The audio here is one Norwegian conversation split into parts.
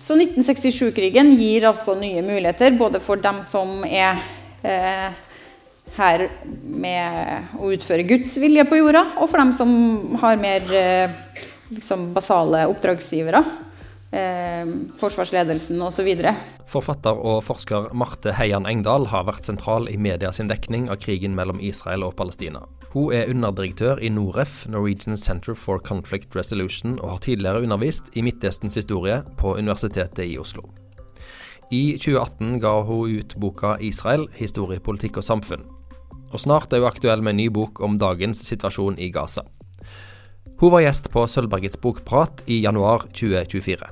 så 1967-krigen gir altså nye muligheter, både for dem som er eh, her med å utføre Guds vilje på jorda, og for dem som har mer eh, liksom basale oppdragsgivere. Eh, forsvarsledelsen osv. Forfatter og forsker Marte Heian Engdahl har vært sentral i media sin dekning av krigen mellom Israel og Palestina. Hun er underdirektør i Noref, Norwegian Center for Conflict Resolution, og har tidligere undervist i Midtøstens historie på Universitetet i Oslo. I 2018 ga hun ut boka 'Israel historie, politikk og samfunn'. Og snart er hun aktuell med en ny bok om dagens situasjon i Gaza. Hun var gjest på Sølvbergets bokprat i januar 2024.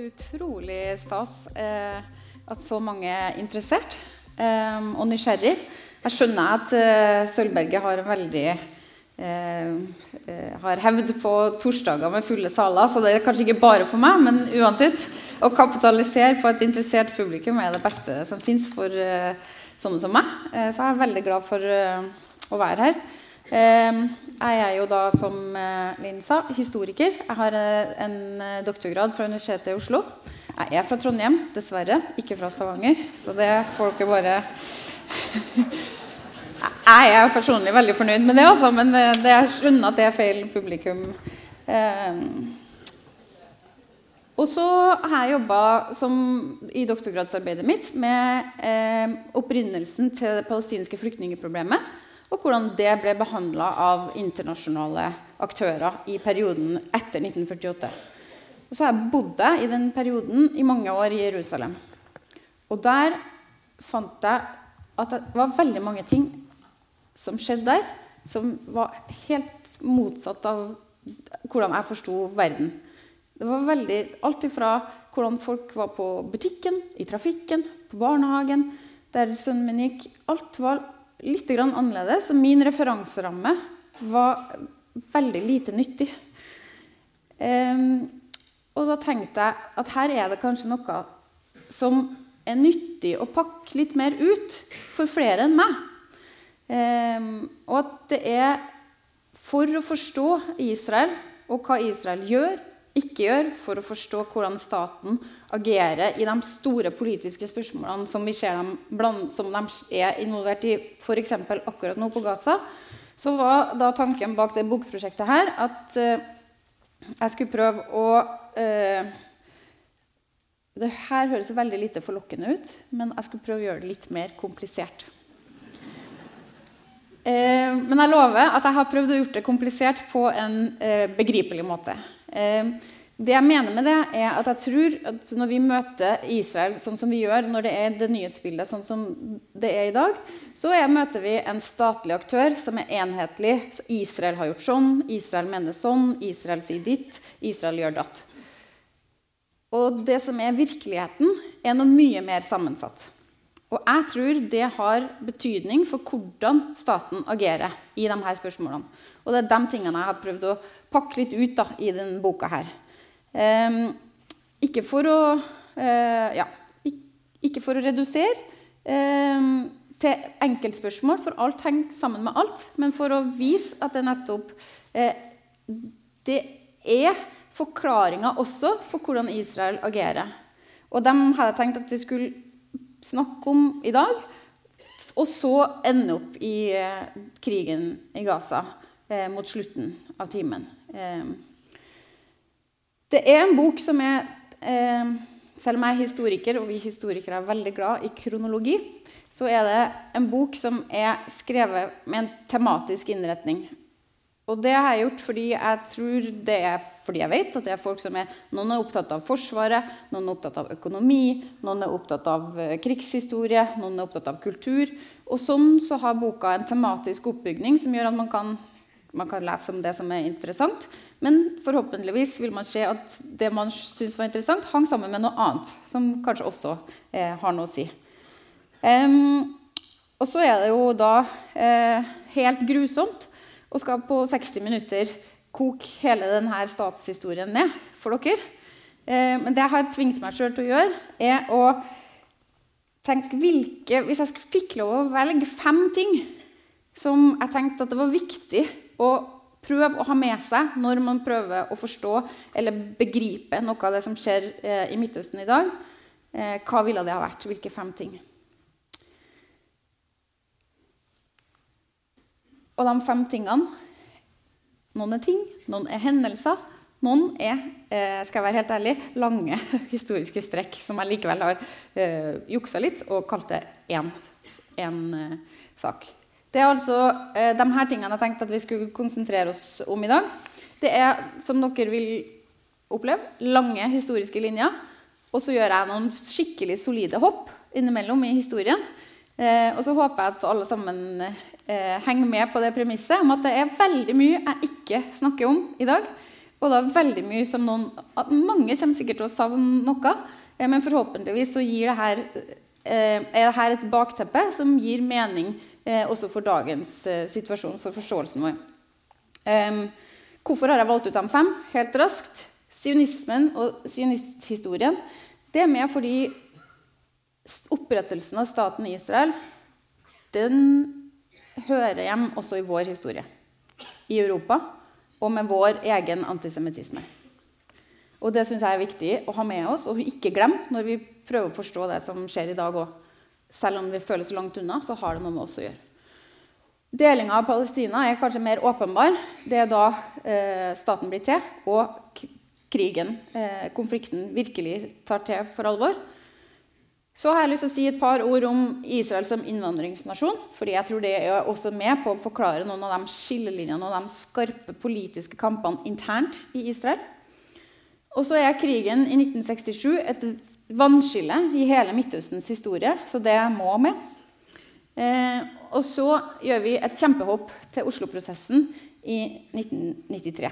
Utrolig stas eh, at så mange er interessert eh, og nysgjerrig. Jeg skjønner at eh, Sølvberget har veldig eh, eh, har hevd på torsdager med fulle saler, så det er kanskje ikke bare for meg, men uansett. Å kapitalisere på et interessert publikum er det beste som fins for eh, sånne som meg. så jeg er veldig glad for å være her. Ehm, jeg er jo da, som eh, Linn sa, historiker. Jeg har eh, en eh, doktorgrad fra Universitetet i Oslo. Jeg er fra Trondheim, dessverre. Ikke fra Stavanger. Så det får dere bare Jeg er personlig veldig fornøyd med det, altså, men det, er skjønner at det er feil publikum. Og så har jeg jobba i doktorgradsarbeidet mitt med opprinnelsen til det palestinske flyktningproblemet og hvordan det ble behandla av internasjonale aktører i perioden etter 1948. Og så har jeg bodd i den perioden i mange år i Jerusalem. Og der fant jeg at det var veldig mange ting som skjedde der, som var helt motsatt av hvordan jeg forsto verden. Det var veldig, Alt ifra hvordan folk var på butikken, i trafikken, på barnehagen, der sønnen min gikk. Alt var litt annerledes. Og min referanseramme var veldig lite nyttig. Um, og da tenkte jeg at her er det kanskje noe som er nyttig å pakke litt mer ut for flere enn meg. Um, og at det er for å forstå Israel og hva Israel gjør, ikke gjør, for å forstå hvordan staten agere i de store politiske spørsmålene som bland, som de er involvert i f.eks. akkurat nå på Gaza, så var da tanken bak det bokprosjektet her at uh, jeg skulle prøve å uh, Det her høres veldig lite forlokkende ut, men jeg skulle prøve å gjøre det litt mer komplisert. Eh, men jeg lover at jeg har prøvd å gjøre det komplisert på en begripelig måte. Uh, det jeg mener med det, er at jeg tror at når vi møter Israel sånn som vi gjør når det er det nyhetsbildet sånn som det er i dag, så er, møter vi en statlig aktør som er enhetlig. Israel har gjort sånn, Israel mener sånn, Israel sier ditt, Israel gjør datt. Og det som er virkeligheten, er noe mye mer sammensatt. Og jeg tror det har betydning for hvordan staten agerer i de her spørsmålene. Og det er de tingene jeg har prøvd å pakke litt ut da, i denne boka her. Ehm, ikke for å eh, ja, ikke for å redusere ehm, til enkeltspørsmål, for alt henger sammen med alt, men for å vise at det nettopp eh, Det er forklaringer også for hvordan Israel agerer. Og dem hadde jeg tenkt at vi skulle snakke om i dag. Og så ende opp i eh, krigen i Gaza eh, mot slutten av timen. Eh, det er en bok som er eh, Selv om jeg er historiker, og vi historikere er veldig glad i kronologi, så er det en bok som er skrevet med en tematisk innretning. Og det har jeg gjort fordi jeg tror det er fordi jeg vet at det er folk som er Noen er opptatt av Forsvaret, noen er opptatt av økonomi, noen er opptatt av eh, krigshistorie, noen er opptatt av kultur. Og sånn så har boka en tematisk oppbygning som gjør at man kan, man kan lese om det som er interessant. Men forhåpentligvis vil man se at det man syns var interessant, hang sammen med noe annet som kanskje også eh, har noe å si. Um, og så er det jo da eh, helt grusomt å skal på 60 minutter koke hele denne statshistorien ned for dere. Eh, men det jeg har tvingt meg sjøl til å gjøre, er å tenke hvilke Hvis jeg fikk lov å velge fem ting som jeg tenkte at det var viktig å prøve å ha med seg når man prøver å forstå eller begripe noe av det som skjer eh, i Midtøsten i dag. Eh, hva ville det ha vært? Hvilke fem ting? Og de fem tingene Noen er ting, noen er hendelser, noen er eh, skal jeg være helt ærlig, lange historiske strekk som jeg likevel har eh, juksa litt og kalt det én eh, sak. Det er altså eh, de her tingene jeg tenkte at vi skulle konsentrere oss om i dag. Det er, som dere vil oppleve, lange historiske linjer. Og så gjør jeg noen skikkelig solide hopp innimellom i historien. Eh, og så håper jeg at alle sammen eh, henger med på det premisset om at det er veldig mye jeg ikke snakker om i dag. Og da veldig mye som noen Mange kommer sikkert til å savne noe. Eh, men forhåpentligvis så gir det her, eh, er dette et bakteppe som gir mening også for dagens eh, situasjon, for forståelsen vår. hvorfor har jeg valgt ut de fem? Helt raskt. Sionismen og sionisthistorien det er med fordi opprettelsen av staten Israel den hører hjem også i vår historie. I Europa og med vår egen antisemittisme. Og Det syns jeg er viktig å ha med oss og ikke glemme når vi prøver å forstå det som skjer i dag òg. Selv om vi føles langt unna, så har det noe med oss å gjøre. Delinga av Palestina er kanskje mer åpenbar. Det er da eh, staten blir til, og krigen, eh, konflikten, virkelig tar til for alvor. Så har jeg lyst til å si et par ord om Israel som innvandringsnasjon. fordi jeg tror det er også med på å forklare noen av de skillelinjene og de skarpe politiske kampene internt i Israel. Og så er krigen i 1967 et vannskille i hele Midtøstens historie, så det må med. Eh, og så gjør vi et kjempehopp til Oslo-prosessen i 1993.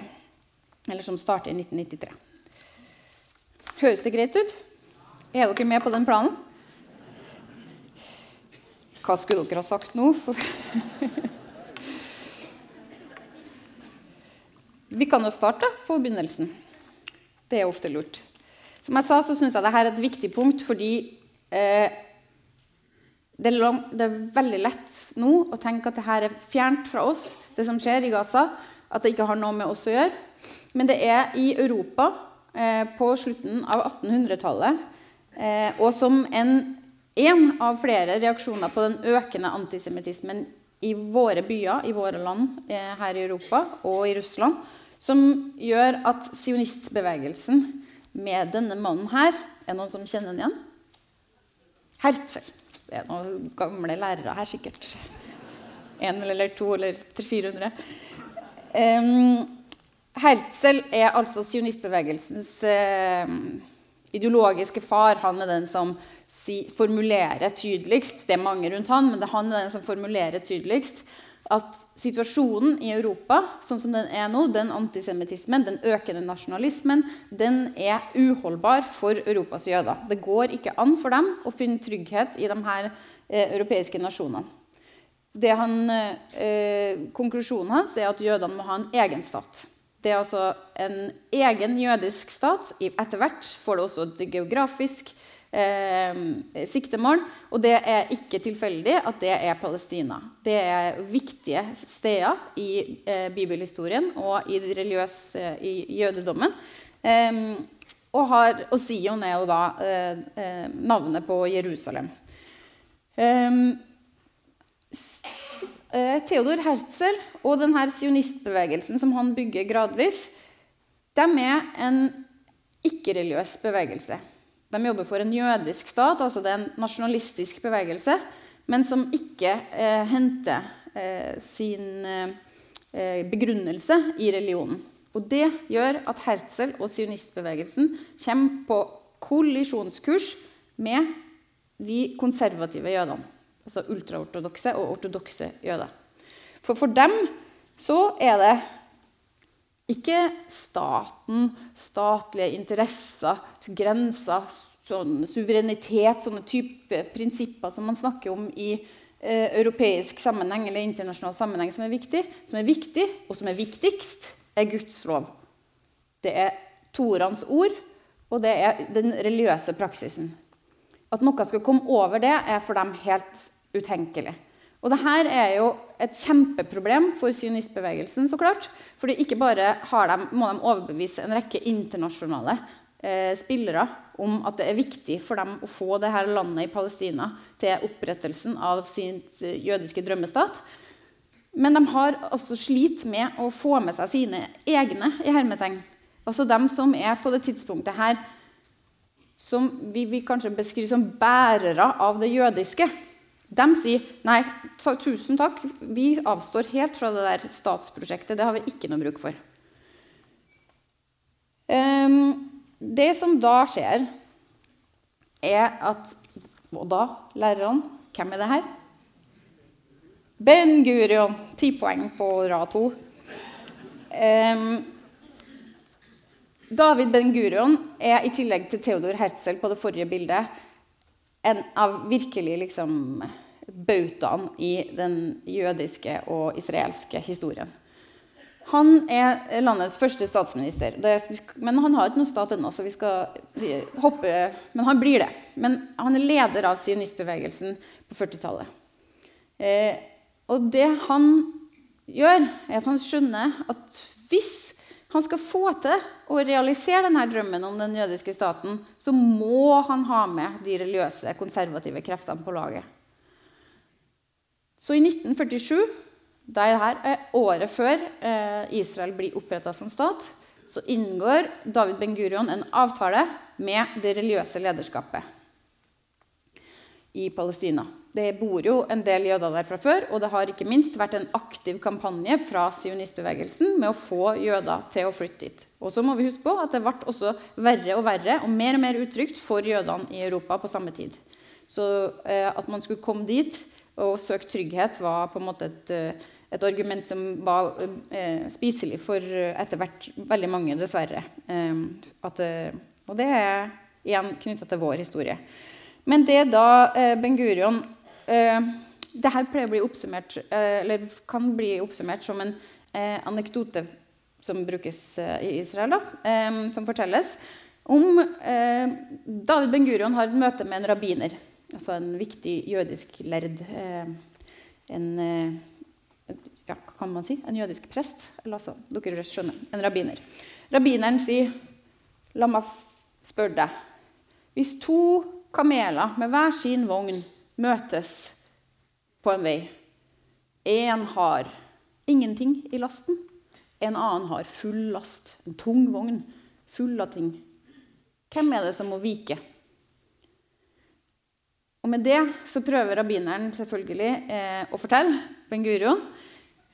Eller som starter i 1993. Høres det greit ut? Er dere med på den planen? Hva skulle dere ha sagt nå? Vi kan jo starte på begynnelsen. Det er ofte lurt. Som jeg sa, så syns jeg dette er et viktig punkt fordi eh, det, er lang, det, er veldig lett nå å tenke at dette er fjernt fra oss, det som skjer i Gaza. At det ikke har noe med oss å gjøre. Men det er i Europa eh, på slutten av 1800-tallet, eh, og som en, en, av flere reaksjoner på den økende antisemittismen i våre byer, i våre land eh, her i Europa og i Russland, som gjør at sionistbevegelsen med denne mannen her Er det noen som kjenner den igjen? Herzl. Det er noen gamle lærere her, sikkert. En eller to eller 300-400. Um, Herzl er altså sionistbevegelsens uh, ideologiske far. Han er den som si, formulerer tydeligst Det er mange rundt han, men det er han er den som formulerer tydeligst at situasjonen i Europa sånn som den er nå, den antisemittismen, den økende nasjonalismen, den er uholdbar for Europas jøder. Det går ikke an for dem å finne trygghet i de her eh, europeiske nasjonene. Han, eh, konklusjonen hans er at jødene må ha en egen stat. Det er altså en egen jødisk stat. Etter hvert får det også et geografisk eh, siktemål. Og det er ikke tilfeldig at det er Palestina. Det er viktige steder i eh, bibelhistorien og i, religiøs, eh, i jødedommen. Og, har, og, Sion er jo da eh, eh, navnet på Jerusalem. Eh, Theodor Herzl og denne sionistbevegelsen som han bygger gradvis, de er en ikke-religiøs bevegelse. De jobber for en jødisk stat, altså det er en nasjonalistisk bevegelse, men som ikke eh, henter eh, sin eh, begrunnelse i religionen. Og Det gjør at Herzl og sionistbevegelsen kommer på kollisjonskurs med de konservative jødene altså ultraortodokse og ortodokse jøder. For for dem så er det ikke staten, statlige interesser, grenser, sånn suverenitet, sånne type prinsipper som man snakker om i eh, europeisk sammenheng eller internasjonal sammenheng, som er viktig. Som er viktig, og som er viktigst, er Guds lov. Det er Torans ord, og det er den religiøse praksisen. At noe skal komme over det, er for dem helt utenkelig. Og dette er jo et kjempeproblem for sionistbevegelsen. så klart, For ikke bare de, må de overbevise en rekke internasjonale eh, spillere om at det er viktig for dem å få dette landet i Palestina til opprettelsen av sin eh, jødiske drømmestat. Men de har altså slitt med å få med seg sine egne i hermetegn. Altså dem som er på det tidspunktet her som vi vi kanskje beskriver som bærere av det jødiske. De sier nei, tusen takk, vi avstår helt fra det der statsprosjektet. Det har vi ikke noe bruk for. Um, det som da skjer, er at Og da, lærerne Hvem er det her? Ben Gurion. Ti poeng på rad to. Um, David Ben Gurion er i tillegg til Theodor Herzl på det forrige bildet en av virkelig liksom, bautaene i den jødiske og israelske historien. Han er landets første statsminister. Det, men han har ikke noe stat ennå, så vi skal hoppe Men han blir det. Men han er leder av sionistbevegelsen på 40-tallet. Eh, og det han gjør, er at han skjønner at hvis han skal få til å realisere denne drømmen om den jødiske staten, så må han ha med de religiøse, konservative kreftene på laget. Så i 1947, dette er året før eh, Israel blir oppretta som stat, så inngår David Ben-Gurion en avtale med det religiøse lederskapet i Palestina. Det bor jo en del jøder der fra før, og det har ikke minst vært en aktiv kampanje fra sionistbevegelsen med å få jøder til å flytte dit. Og så må vi huske på at det ble også verre og verre og mer og mer utrygt for jødene i Europa på samme tid. Så eh, at man skulle komme dit og søke trygghet, var på en måte et, eh, et argument som var eh, spiselig for etter hvert veldig mange, dessverre. Eh, at, eh, og det er igjen knytta til vår historie. Men det da eh, Ben Gurion Dette det her bli oppsummert, eller kan bli oppsummert som en anekdote som brukes i Israel, da, som fortelles om David Ben Gurion har et møte med en rabbiner, altså en viktig jødisk lærd. en kan man si? En jødisk prest. Eller altså, dere skjønner. En rabbiner. Rabbineren sier, 'La meg spørre deg.' Hvis to kameler med hver sin vogn møtes på en vei. Én har ingenting i lasten. En annen har full last, en tung vogn full av ting. Hvem er det som må vike? Og Med det så prøver rabbineren selvfølgelig eh, å fortelle Ben Gurion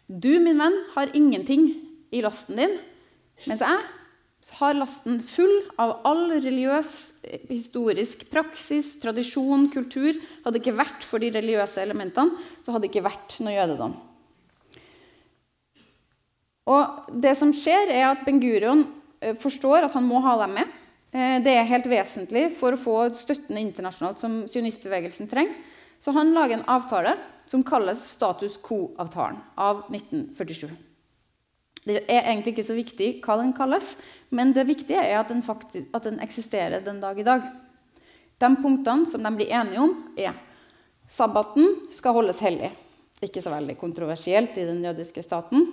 du, min venn, har ingenting i lasten din, mens jeg har lasten full av all religiøs, historisk praksis, tradisjon, kultur. Hadde det ikke vært for de religiøse elementene, så hadde det ikke vært noe jødedom. Og det som skjer, er at Ben Gurion eh, forstår at han må ha dem med. Eh, det er helt vesentlig for å få støttende internasjonalt som sionistbevegelsen trenger. Så han lager en avtale som kalles status quo-avtalen av 1947. Det er egentlig ikke så viktig hva den kalles, men det viktige er at den, faktisk, at den eksisterer den dag i dag. De punktene som de blir enige om, er sabbaten skal holdes hellig. Ikke så veldig kontroversielt i den jødiske staten.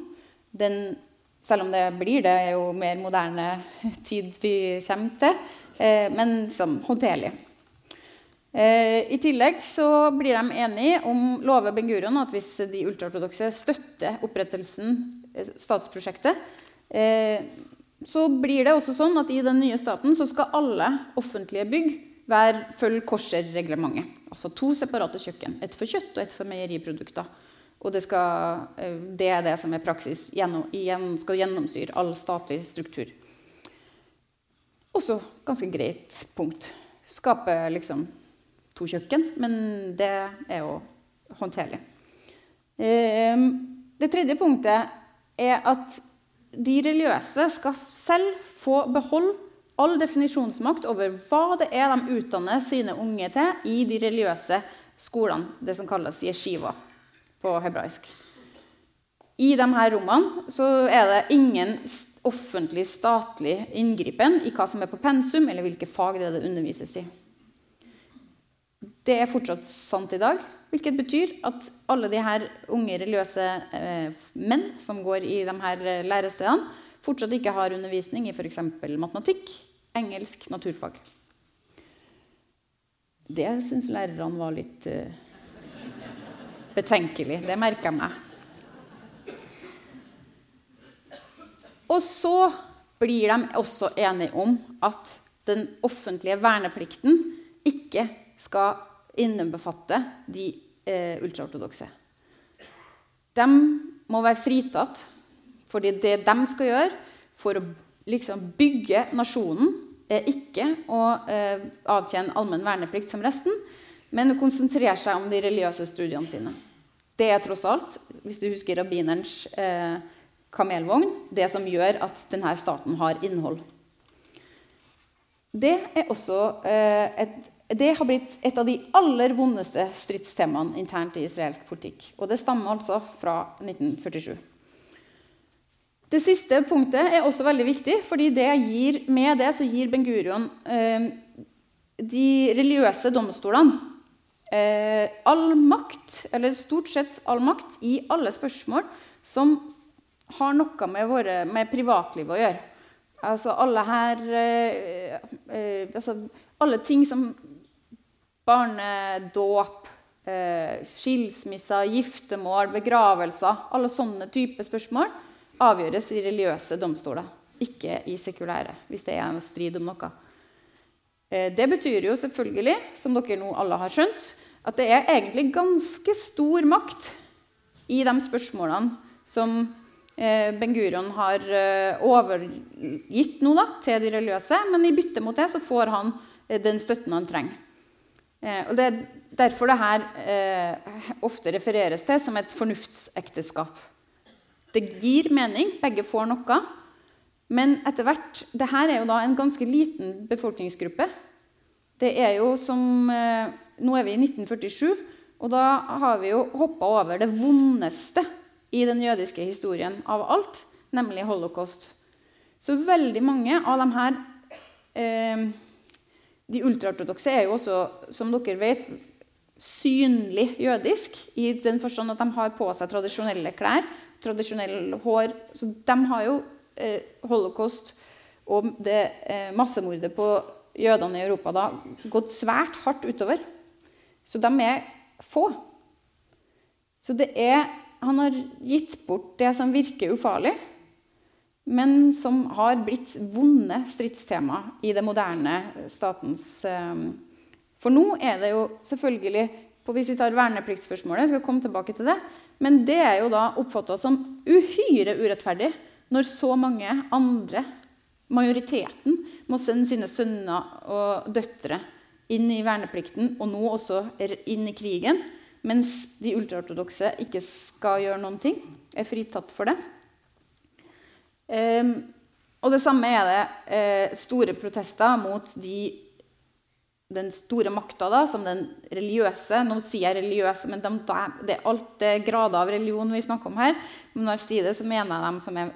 Den, selv om det blir det, er jo mer moderne tid vi kommer til, eh, men liksom, håndterlig. Eh, I tillegg så blir de enige om lover Ben Gurion at hvis de ultraortodokse støtter opprettelsen Eh, statsprosjektet, eh, så blir det også sånn at i den nye staten så skal alle offentlige bygg følge korserreglementet. Altså to separate kjøkken. Et for kjøtt og et for meieriprodukter. Og det, skal, eh, det, er det som er praksis. Gjennom, skal gjennomsyre all statlig struktur. Også ganske greit punkt. Skape liksom to kjøkken, men det er jo håndterlig. Det tredje punktet er at de religiøse skal selv få beholde all definisjonsmakt over hva det er de utdanner sine unge til i de religiøse skolene, det som kalles yeshiva på hebraisk. I disse rommene så er det ingen offentlig, statlig inngripen i hva som er på pensum, eller hvilke fag det, er det undervises i. Det er fortsatt sant i dag. Hvilket betyr at alle de her unge religiøse eh, menn som går i de her eh, lærestedene, fortsatt ikke har undervisning i f.eks. matematikk, engelsk, naturfag. Det syns lærerne var litt eh, betenkelig. Det merker jeg meg. Og så blir de også enige om at den offentlige verneplikten ikke skal innebefatte de eh, ultraortodokse. De må være fritatt fordi det de skal gjøre for å liksom, bygge nasjonen, er ikke å eh, avtjene allmenn verneplikt som resten, men å konsentrere seg om de religiøse studiene sine. Det er tross alt, hvis du husker rabbinerens eh, kamelvogn, det som gjør at denne staten har innhold. Det er også eh, et, det har blitt et av de aller vondeste stridstemaene internt i israelsk politikk. Og det stammer altså fra 1947. Det siste punktet er også veldig viktig, fordi det gir, med det så gir Ben Gurion eh, de religiøse domstolene eh, all makt, eller stort sett all makt, i alle spørsmål som har noe med, våre, med privatlivet å gjøre. Altså alle her eh, eh, altså, Alle ting som barnedåp, eh, skilsmisser, giftermål, begravelser Alle sånne typer spørsmål avgjøres i religiøse domstoler, ikke i sekulære. hvis det er noe strid om noe. Eh, det betyr jo selvfølgelig, som dere nå alle har skjønt, at det er egentlig ganske stor makt i de spørsmålene som eh, Ben Gurion har overgitt nå da, til de religiøse. Men i bytte mot det så får han den støtten han trenger. Og Det er derfor det her ofte refereres til som et fornuftsekteskap. Det gir mening, begge får noe. Men etter hvert det her er jo da en ganske liten befolkningsgruppe. Det er jo som nå er vi i 1947, og da har vi jo hoppa over det vondeste i den jødiske historien av alt, nemlig holocaust. Så veldig mange av de her eh, De ultraortodokse er jo også, som dere vet, synlig jødisk i den forstand at de har på seg tradisjonelle klær, tradisjonelle hår. Så de har jo eh, holocaust og det eh, massemordet på jødene i Europa da gått svært hardt utover. Så de er få. Så det er Han har gitt bort det som virker ufarlig, men som har blitt vonde stridstema i det moderne statens eh, For nå er det jo selvfølgelig Hvis vi tar vernepliktsspørsmålet, skal komme tilbake til det, men det er jo da oppfatta som uhyre urettferdig når så mange andre, majoriteten, må sende sine sønner og døtre inn i verneplikten og nå også inn i krigen, mens de ultraortodokse ikke skal gjøre noen ting, er fritatt for det. Um, og det samme er det eh, store protester mot de, den store makta som den religiøse Nå sier jeg religiøse, men de, det er alt det grader av religion vi snakker om her. Men når jeg sier det, så mener jeg dem som er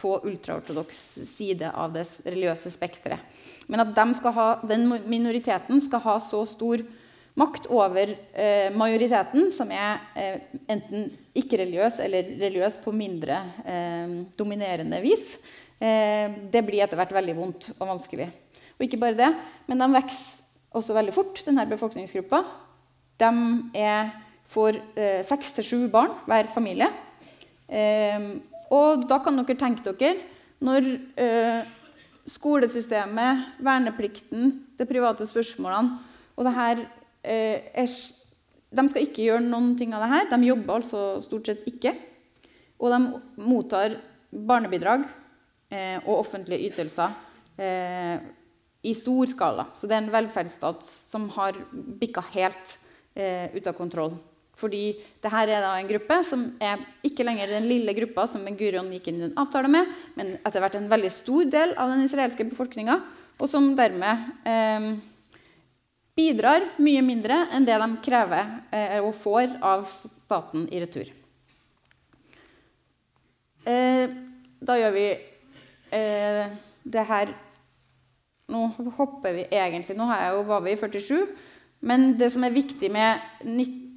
på ultraortodoks side av det religiøse spekteret. Men at de skal ha, den minoriteten skal ha så stor makt over eh, majoriteten, som er eh, enten ikke-religiøs eller religiøs på mindre eh, dominerende vis, eh, det blir etter hvert veldig vondt og vanskelig. Og ikke bare det, men de vokser også veldig fort, denne befolkningsgruppa. De er, får eh, seks til sju barn hver familie. Eh, og da kan dere tenke dere når skolesystemet, verneplikten, de private spørsmålene og det her er, De skal ikke gjøre noen ting av det her. De jobber altså stort sett ikke. Og de mottar barnebidrag eh, og offentlige ytelser eh, i stor skala. Så det er en velferdsstat som har bikka helt eh, ut av kontroll. Fordi dette er da en gruppe som er ikke lenger den lille gruppa som Gurion gikk inn i en avtale med, men etter hvert en veldig stor del av den israelske befolkninga, og som dermed eh, bidrar mye mindre enn det de krever eh, og får av staten i retur. Eh, da gjør vi eh, det her Nå hopper vi egentlig Nå jo, var vi i 47. Men det som er viktig med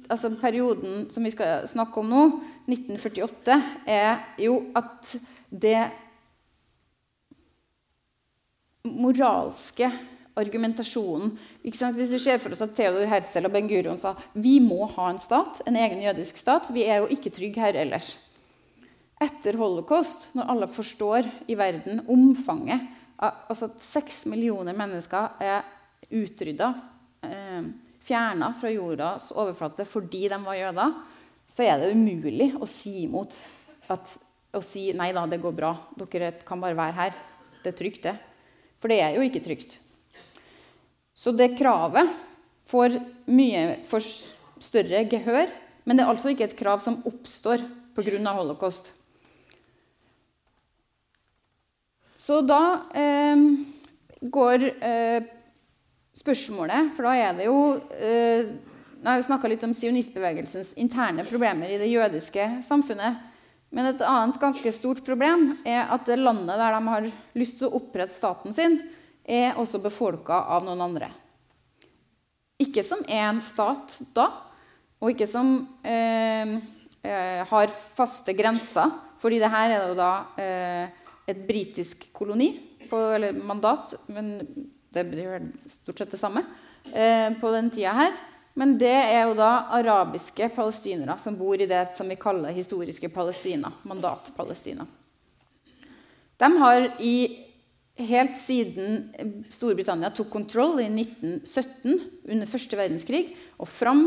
altså perioden som vi skal snakke om nå, 1948, er jo at det moralske argumentasjonen Hvis vi ser for oss at Theodor Herzl og Ben Gurion sa vi må ha en stat, en egen jødisk stat, vi er jo ikke trygge her ellers. Etter holocaust, når alle forstår i verden omfanget altså at seks millioner mennesker er utrydda, eh, fjerna fra jordas overflate fordi de var jøder, så er det umulig å si imot at, å si nei da, det går bra, dere kan bare være her. Det er trygt, det. For det er jo ikke trygt. Så det kravet får mye for større gehør, men det er altså ikke et krav som oppstår pga. holocaust. Så da eh, går eh, spørsmålet For da er det jo eh, Nå har snakka litt om sionistbevegelsens interne problemer i det jødiske samfunnet. Men et annet ganske stort problem er at det landet der de har lyst til å opprette staten sin, er også befolka av noen andre. Ikke som er en stat da, og ikke som eh, eh, har faste grenser. fordi det her er jo da eh, et britisk koloni, på, eller mandat, men det blir stort sett det samme eh, på den tida her. Men det er jo da arabiske palestinere som bor i det som vi kaller historiske Palestina. Mandat-Palestina. De har i helt siden Storbritannia tok kontroll i 1917 under første verdenskrig og fram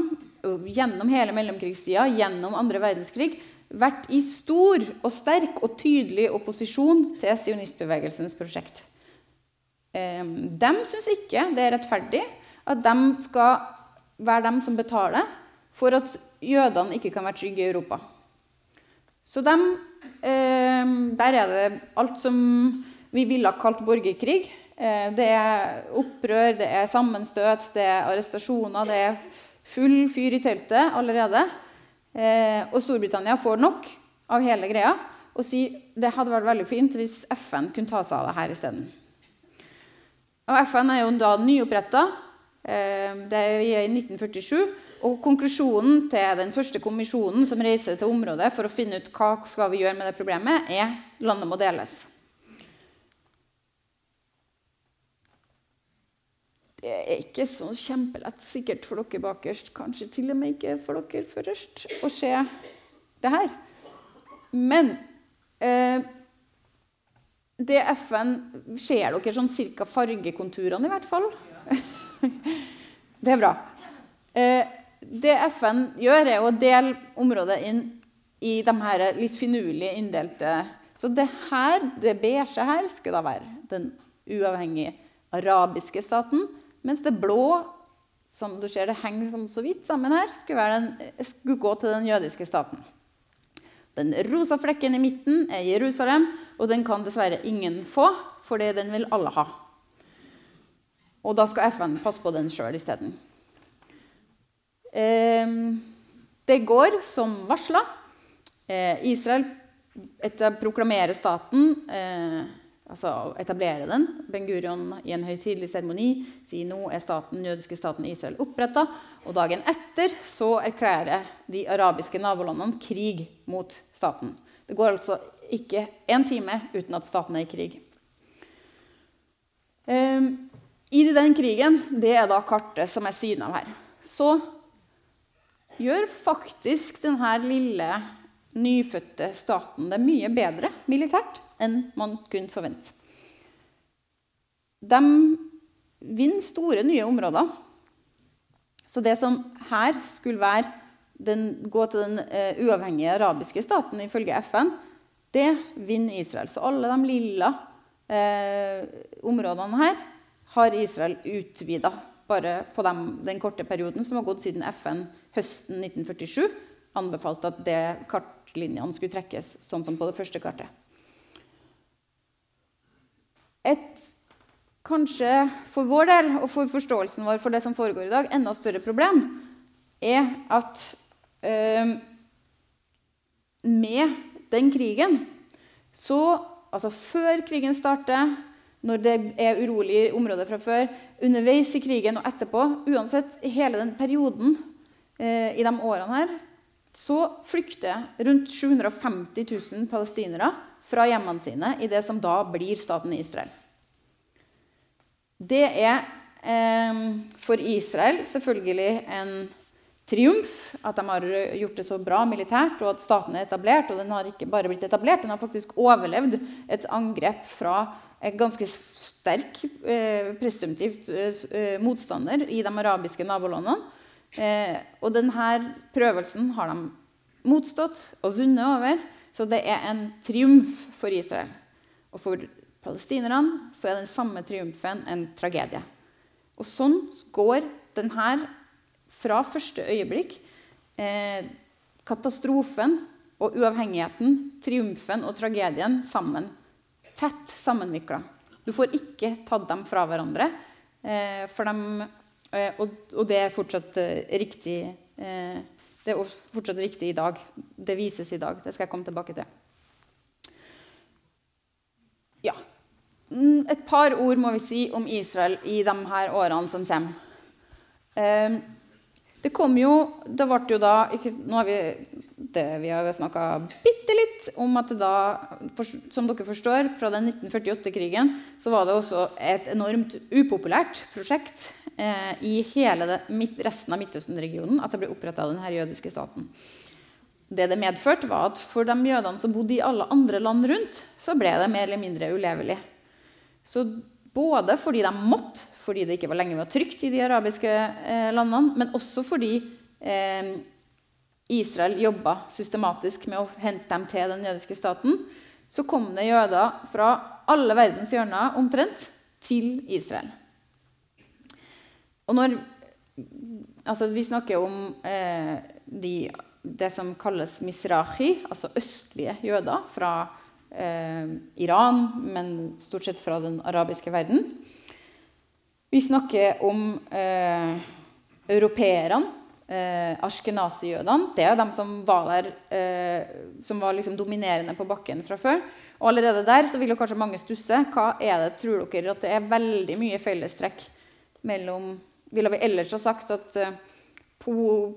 og gjennom hele mellomkrigstida, gjennom andre verdenskrig, vært i stor og sterk og tydelig opposisjon til sionistbevegelsens prosjekt. De syns ikke det er rettferdig at de skal være dem som betaler for at jødene ikke kan være trygge i Europa. Så de, der er det alt som vi ville ha kalt borgerkrig. Eh, det er opprør, det er sammenstøt, det er arrestasjoner, det er full fyr i teltet allerede. Eh, og Storbritannia får nok av hele greia og sier det hadde vært veldig fint hvis FN kunne ta seg av det her isteden. FN er jo da nyoppretta. Eh, det er i 1947. Og konklusjonen til den første kommisjonen som reiser til området for å finne ut hva skal vi gjøre med det problemet, er landet må deles. Det er ikke så kjempelett sikkert for dere bakerst, kanskje til og med ikke for dere først, å se det her. Men eh, det FN Ser dere sånn cirka fargekonturene, i hvert fall? det er bra. Eh, det FN gjør, er å dele området inn i de her litt finurlig inndelte Så det her, det beige her skulle da være den uavhengige arabiske staten. Mens det blå, som du ser det henger så vidt sammen her, skulle, den, skulle gå til den jødiske staten. Den rosa flekken i midten er Jerusalem, og den kan dessverre ingen få, fordi den vil alle ha. Og da skal FN passe på den sjøl isteden. Ehm, det går som varsla. Eh, Israel proklamerer staten eh, altså etablere den. Ben Gurion i en høytidelig seremoni sier nå er staten, jødiske staten Israel oppretta. Og dagen etter så erklærer de arabiske nabolandene krig mot staten. Det går altså ikke én time uten at staten er i krig. Um, I den krigen, det er da kartet som er siden av her, så gjør faktisk denne lille nyfødte staten det mye bedre militært enn man kunne forvente. De vinner store, nye områder. Så det som her skulle være den, gå til den uh, uavhengige arabiske staten ifølge FN, det vinner Israel. Så alle de lilla uh, områdene her har Israel utvida bare på dem, den korte perioden som har gått siden FN høsten 1947 anbefalte at det kartlinjene skulle trekkes sånn som på det første kartet. Et kanskje for vår del og for forståelsen vår for det som foregår i dag, enda større problem, er at eh, med den krigen så Altså før krigen starter, når det er urolige områder fra før, underveis i krigen og etterpå Uansett hele den perioden eh, i de årene her, så flykter rundt 750 000 palestinere fra hjemmene sine i det som da blir staten Israel. Det er eh, for Israel selvfølgelig en triumf at de har gjort det så bra militært, og at staten er etablert. Og den har ikke bare blitt etablert, den har faktisk overlevd et angrep fra en ganske sterk eh, presumptivt eh, motstander i de arabiske nabolandene. Eh, og denne prøvelsen har de motstått og vunnet over. Så det er en triumf for Israel. Og for palestinerne så er den samme triumfen en tragedie. Og sånn går denne fra første øyeblikk eh, katastrofen og uavhengigheten, triumfen og tragedien sammen. Tett sammenvikla. Du får ikke tatt dem fra hverandre. Eh, for eh, og, og, det er fortsatt eh, riktig eh, det er fortsatt riktig i dag. Det vises i dag. Det skal jeg komme tilbake til. Ja. Mm, et par ord må vi si om Israel i de her årene som kommer. Det kom jo Det ble jo da ikke, Nå vi det vi har snakka bitte litt om at da, for, som dere forstår, fra den 1948-krigen så var det også et enormt upopulært prosjekt eh, i hele det, resten av Midtøsten-regionen at det ble oppretta denne jødiske staten. Det det medførte, var at for de jødene som bodde i alle andre land rundt, så ble det mer eller mindre ulevelig. Så både fordi de måtte, fordi det ikke var lenge var trygt i de arabiske eh, landene, men også fordi eh, Israel jobba systematisk med å hente dem til den jødiske staten, så kom det jøder fra alle verdens hjørner omtrent til Israel. Og når altså Vi snakker om eh, de, det som kalles misrahi, altså østlige jøder fra eh, Iran, men stort sett fra den arabiske verden. Vi snakker om eh, europeerne, eh, ashkenazi-jødene. Det er de som var der, eh, som var liksom dominerende på bakken fra før. Og allerede der så vil jo kanskje mange stusse. Hva er det, tror dere, at det er veldig mye fellestrekk mellom ville vi ellers ha sagt at uh,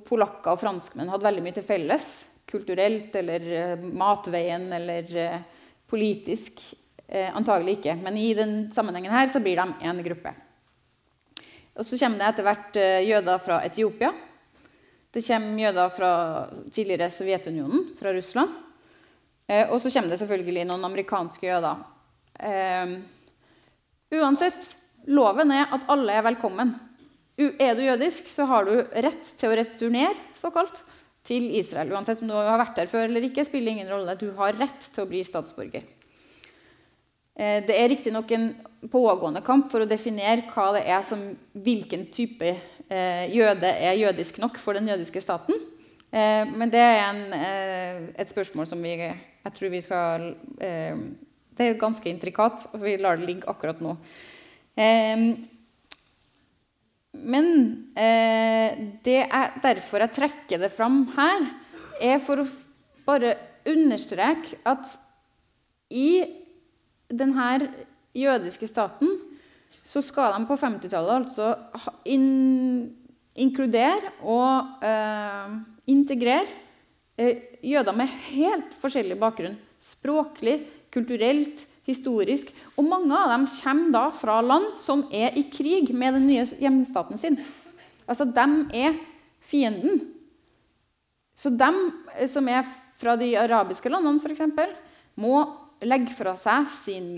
polakker og franskmenn hadde veldig mye til felles. Kulturelt eller eh, matveien eller uh, politisk. antagelig ikke. Men i den sammenhengen her så blir de én gruppe. Og Så kommer det etter hvert jøder fra Etiopia. Det kommer jøder fra tidligere Sovjetunionen, fra Russland. og så kommer det selvfølgelig noen amerikanske jøder. uansett, loven er at alle er velkommen. Er du jødisk, så har du rett til å returnere såkalt, til Israel. Uansett om du har vært der før eller ikke, spiller ingen rolle. Du har rett til å bli statsborger. Eh, det er riktignok en pågående kamp for å definere hva det er som, hvilken type eh, jøde er jødisk nok for den jødiske staten. Eh, men det er en, et spørsmål som vi, jeg tror vi skal Det er ganske intrikat, og vi lar det ligge akkurat nå. Men eh, det er derfor jeg trekker det fram her, er for å bare understreke at i denne jødiske staten så skal de på 50-tallet altså in inkludere og eh, integrere eh, jøder med helt forskjellig bakgrunn. Språklig, kulturelt, historisk. Og mange av dem kommer da fra land som er i krig med den nye hjemstaten sin. Altså, dem er fienden. Så dem eh, som er fra de arabiske landene, f.eks., må legge fra seg sin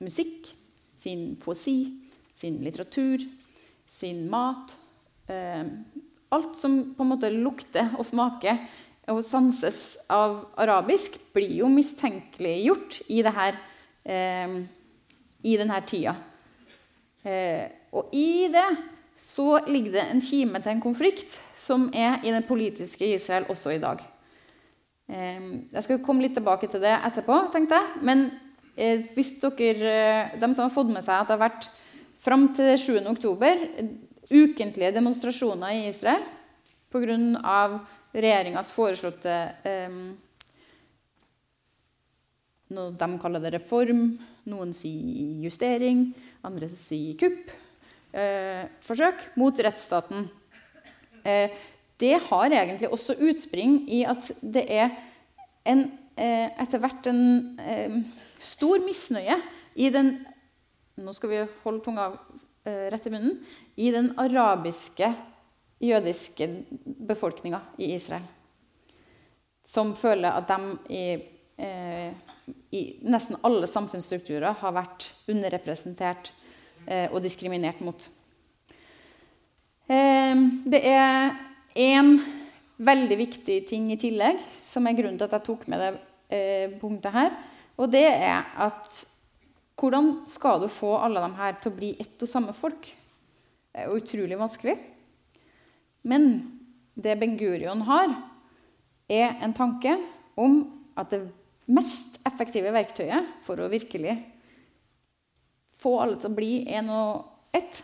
musikk, sin poesi, sin litteratur, sin mat. Eh, alt som på en måte lukter og smaker og sanses av arabisk, blir jo mistenkeliggjort i eh, i denne tida. Eh, og i det så ligger det en kime til en konflikt som er i det politiske Israel også i dag. Eh, jeg skal komme litt tilbake til det etterpå, tenkte jeg. Men hvis dere, eh, de som har fått med seg at det har vært fram til 7. oktober ukentlige demonstrasjoner i Israel pga. regjeringas foreslåtte eh, de kaller det reform, noen sier justering, andre sier kupp. Eh, forsøk mot rettsstaten. Eh, det har egentlig også utspring i at det er en, eh, etter hvert en eh, stor misnøye i den Nå skal vi holde tunga eh, rett i munnen. I den arabiske jødiske befolkninga i Israel. Som føler at de i, eh, i nesten alle samfunnsstrukturer har vært underrepresentert eh, og diskriminert mot. Det er én veldig viktig ting i tillegg, som er grunnen til at jeg tok med det punktet her. Og det er at hvordan skal du få alle de her til å bli ett og samme folk? Det er jo utrolig vanskelig. Men det Ben Gurion har, er en tanke om at det mest effektive verktøyet for å virkelig få alle til å bli én og ett,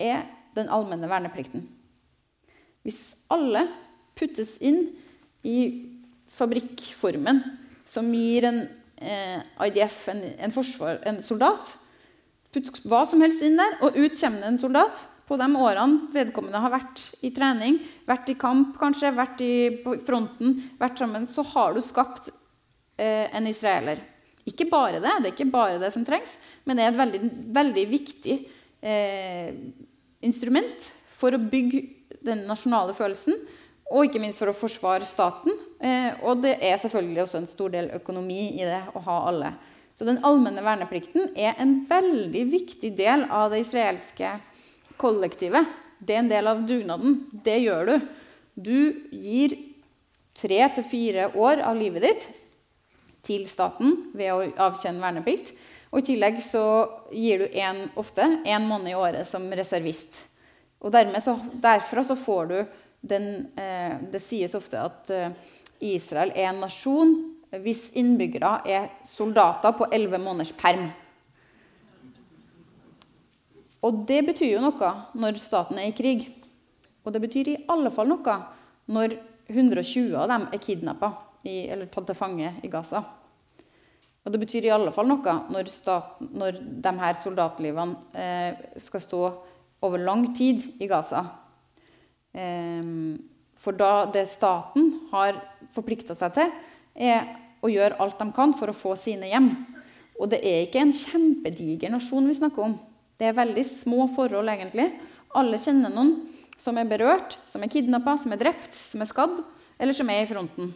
er den allmenne verneplikten. Hvis alle puttes inn i fabrikkformen som gir en IDF, en, en, forsvar, en soldat Putt hva som helst inn der, og ut kommer det en soldat. På de årene vedkommende har vært i trening, vært i kamp kanskje, vært i, fronten, vært sammen, så har du skapt eh, en israeler. Ikke bare det, det er ikke bare det som trengs, men det er et veldig, veldig viktig eh, instrument for å bygge den nasjonale følelsen, og ikke minst for å forsvare staten. Eh, og det er selvfølgelig også en stor del økonomi i det å ha alle. Så den allmenne verneplikten er en veldig viktig del av det israelske kollektivet. Det er en del av dugnaden. Det gjør du. Du gir tre til fire år av livet ditt til staten ved å avkjenne verneplikt. Og I tillegg så gir du en, ofte én måned i året som reservist. Og så, Derfra så får du den eh, Det sies ofte at eh, Israel er en nasjon hvis innbyggere er soldater på elleve måneders perm. Og det betyr jo noe når staten er i krig. Og det betyr i alle fall noe når 120 av dem er kidnappa eller tatt til fange i Gaza. Og det betyr i alle fall noe når, staten, når de her soldatlivene eh, skal stå over lang tid i Gaza. Ehm, for da det staten har forplikta seg til, er å gjøre alt de kan for å få sine hjem. Og det er ikke en kjempediger nasjon vi snakker om. Det er veldig små forhold, egentlig. Alle kjenner noen som er berørt, som er kidnappa, som er drept, som er skadd, eller som er i fronten.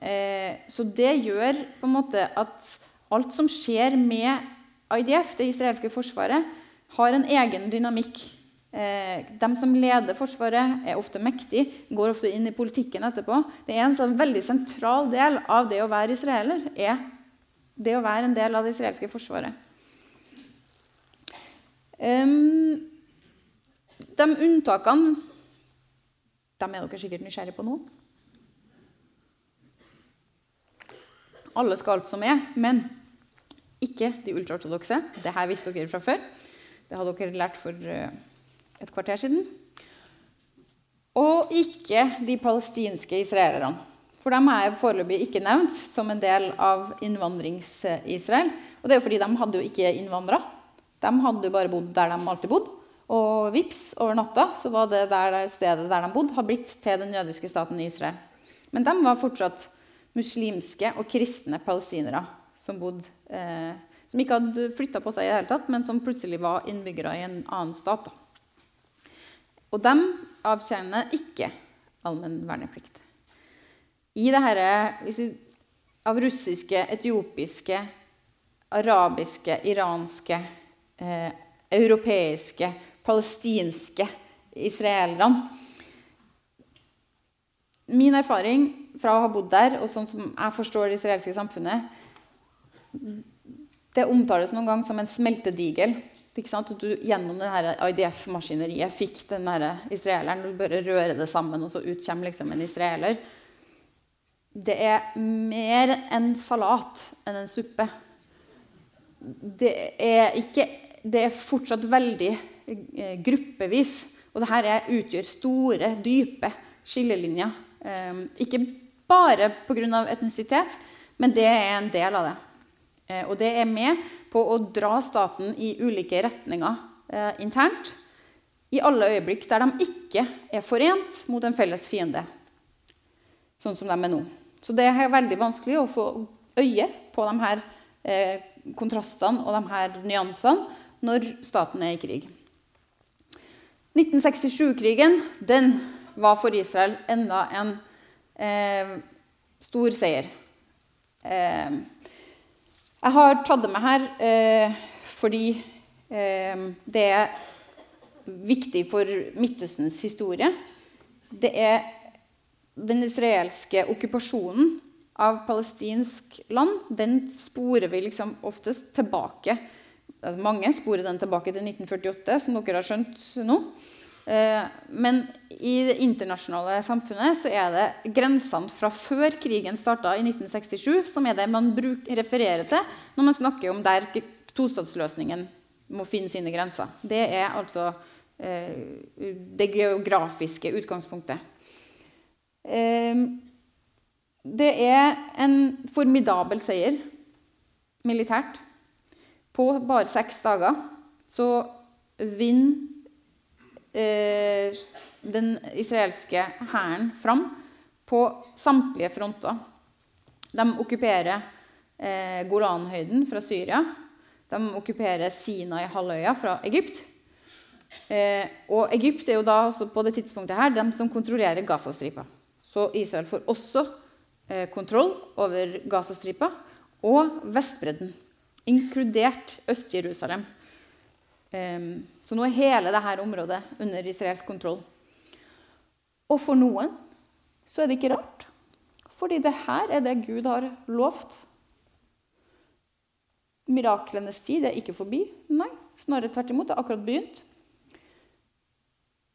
Eh, så det gjør på en måte at alt som skjer med IDF, det israelske forsvaret, har en egen dynamikk. Eh, de som leder Forsvaret, er ofte mektige, går ofte inn i politikken etterpå. Det er en sånn veldig sentral del av det å være israeler. er det å være en del av det israelske forsvaret. De unntakene de er dere sikkert nysgjerrige på nå. Alle skal alt som er, men ikke de ultraortodokse. Dette visste dere fra før. Det hadde dere lært for eh, et kvarter siden. Og ikke de palestinske israelerne. For dem er foreløpig ikke nevnt som en del av innvandrings-Israel. Og det er jo fordi de hadde jo ikke innvandra. De hadde jo bare bodd der de alltid bodde. Og vips, over natta så var det der stedet der de bodde, har blitt til den jødiske staten Israel. Men de var fortsatt muslimske og kristne palestinere som bodde eh, som ikke hadde flytta på seg, i det hele tatt, men som plutselig var innbyggere i en annen stat. Og de avtjener ikke allmenn verneplikt. I det herre av russiske, etiopiske, arabiske, iranske, eh, europeiske, palestinske israelerne Min erfaring fra å ha bodd der, og sånn som jeg forstår det israelske samfunnet det omtales noen gang som en smeltedigel. Du gjennom IDF-maskineriet fikk den israeleren. Du bare rører det sammen, og så ut kommer liksom en israeler. Det er mer en salat enn en suppe. Det er, ikke, det er fortsatt veldig eh, gruppevis. Og dette utgjør store, dype skillelinjer. Eh, ikke bare pga. etnisitet, men det er en del av det. Eh, og det er med på å dra staten i ulike retninger eh, internt. i alle øyeblikk der de ikke er forent mot en felles fiende, sånn som de er nå. Så det er veldig vanskelig å få øye på de her eh, kontrastene og de her nyansene når staten er i krig. 1967-krigen den var for Israel enda en eh, stor seier. Eh, jeg har tatt det med her eh, fordi eh, det er viktig for Midtøstens historie. Det er den israelske okkupasjonen av palestinsk land. Den sporer vi liksom oftest tilbake altså Mange sporer den tilbake til 1948, som dere har skjønt nå. Eh, men i det internasjonale samfunnet så er det grensene fra før krigen starta i 1967, som er det man refererer til når man snakker om der tostatsløsningen må finne sine grenser. Det er altså eh, det geografiske utgangspunktet. Eh, det er en formidabel seier militært på bare seks dager så vinner den israelske hæren fram på samtlige fronter. De okkuperer eh, Golanhøyden fra Syria. De okkuperer Sinai-halvøya fra Egypt. Eh, og Egypt er jo da altså på det tidspunktet her de som kontrollerer Gazastripa. Så Israel får også eh, kontroll over Gazastripa og Vestbredden inkludert Øst-Jerusalem. Um, så nå er hele dette området under israelsk kontroll. Og for noen så er det ikke rart. Fordi det her er det Gud har lovt. Miraklenes tid er ikke forbi. Nei, snarere tvert imot. Det har akkurat begynt.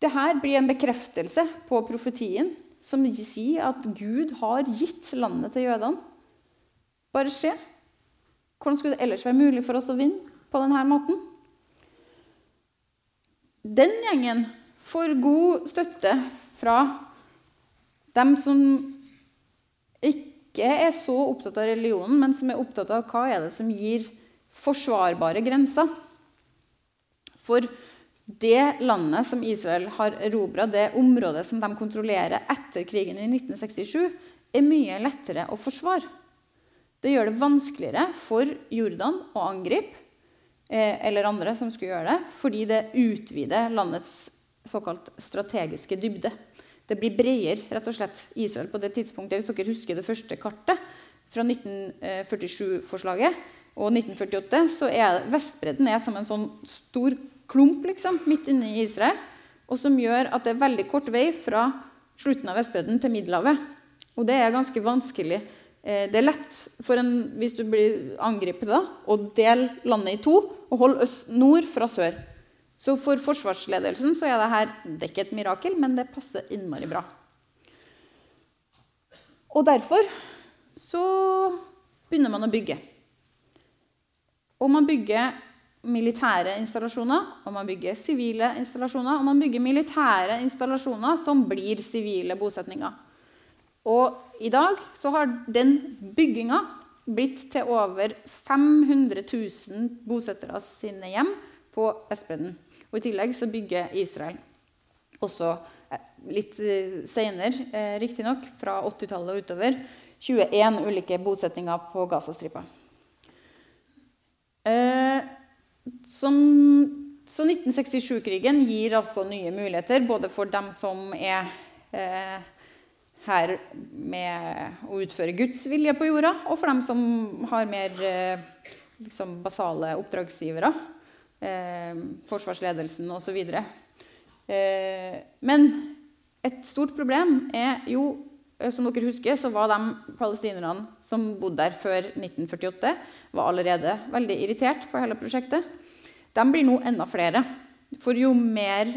Dette blir en bekreftelse på profetien som sier at Gud har gitt landet til jødene. Bare se. Hvordan skulle det ellers være mulig for oss å vinne på denne måten? Den gjengen får god støtte fra dem som ikke er så opptatt av religionen, men som er opptatt av hva er det som gir forsvarbare grenser. For det landet som Israel har erobra, det området som de kontrollerer etter krigen i 1967, er mye lettere å forsvare. Det gjør det vanskeligere for Jordan å angripe, eller andre som skulle gjøre det, fordi det utvider landets såkalt strategiske dybde. Det blir bredere, rett og slett, Israel på det tidspunktet. Hvis dere husker det første kartet fra 1947-forslaget og 1948, så er Vestbredden er som en sånn stor klump liksom, midt inne i Israel, og som gjør at det er veldig kort vei fra slutten av Vestbredden til Middelhavet. Og det er ganske vanskelig Eh, det er lett for en, hvis du blir angrepet, å dele landet i to og holde øst, nord fra sør. Så for forsvarsledelsen så er det her er ikke et mirakel, men det passer innmari bra. Og derfor så begynner man å bygge. Og man bygger militære installasjoner, og man bygger sivile installasjoner, og man bygger militære installasjoner som blir sivile bosetninger. Og i dag så har den bygginga blitt til over 500 000 bosettere sine hjem på Vestbredden. Og I tillegg så bygger Israel også eh, litt eh, seinere, eh, riktignok, fra 80-tallet og utover, 21 ulike bosettinger på Gazastripa. Eh, som, så 1967-krigen gir altså nye muligheter, både for dem som er eh, her med å utføre Guds vilje på jorda, og for dem som har mer eh, liksom, basale oppdragsgivere. Eh, forsvarsledelsen osv. Eh, men et stort problem er jo eh, som dere husker, så var de palestinerne som bodde der før 1948, var allerede veldig irritert på hele prosjektet. De blir nå enda flere. For jo mer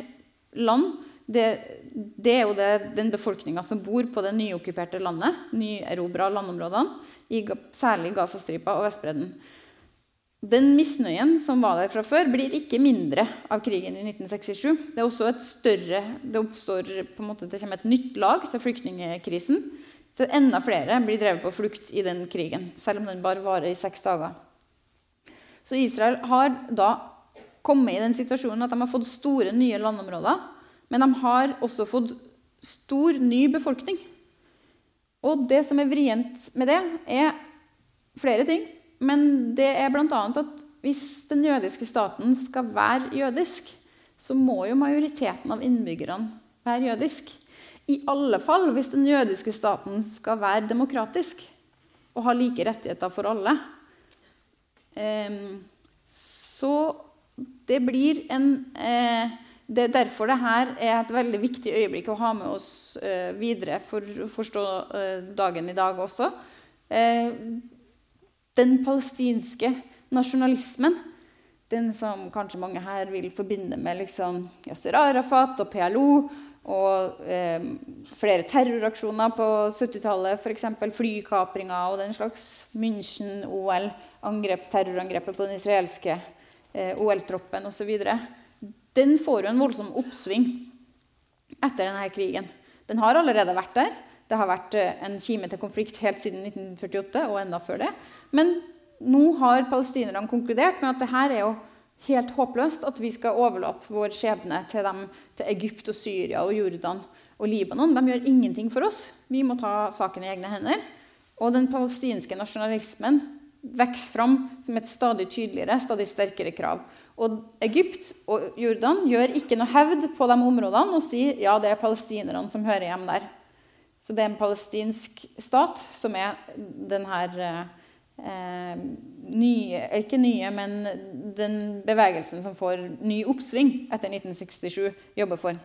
land det, det er jo det, den befolkninga som bor på det nyokkuperte landet, nyerobra landområdene, i, særlig Gazastripa og Vestbredden. Den misnøyen som var der fra før, blir ikke mindre av krigen i 1967. Det er også et større, det oppstår på en måte, det kommer et nytt lag til flyktningkrisen. For enda flere blir drevet på flukt i den krigen, selv om den bare varer i seks dager. Så Israel har da kommet i den situasjonen at de har fått store, nye landområder. Men de har også fått stor, ny befolkning. Og det som er vrient med det, er flere ting. Men det er bl.a. at hvis den jødiske staten skal være jødisk, så må jo majoriteten av innbyggerne være jødisk. I alle fall hvis den jødiske staten skal være demokratisk og ha like rettigheter for alle. Ehm, så det blir en eh, Det er derfor dette er et veldig viktig øyeblikk å ha med oss eh, videre for å forstå eh, dagen i dag også. Den palestinske nasjonalismen, den som kanskje mange her vil forbinde med liksom Yasser Arafat og PLO og eh, flere terroraksjoner på 70-tallet, f.eks. flykapringer og den slags. München, OL, angrep, terrorangrepet på den israelske eh, OL-troppen osv. Den får jo en voldsom oppsving etter denne krigen. Den har allerede vært der. Det har vært eh, en kime til konflikt helt siden 1948 og enda før det. Men nå har palestinerne konkludert med at det her er jo helt håpløst at vi skal overlate vår skjebne til dem til Egypt og Syria og Jordan og Libanon. De gjør ingenting for oss. Vi må ta saken i egne hender. Og den palestinske nasjonalismen vokser fram som et stadig tydeligere, stadig sterkere krav. Og Egypt og Jordan gjør ikke noe hevd på de områdene og sier ja, det er palestinerne som hører hjemme der. Så det er en palestinsk stat som er denne eh, nye, ikke nye, men den bevegelsen som får ny oppsving etter 1967, jobber for.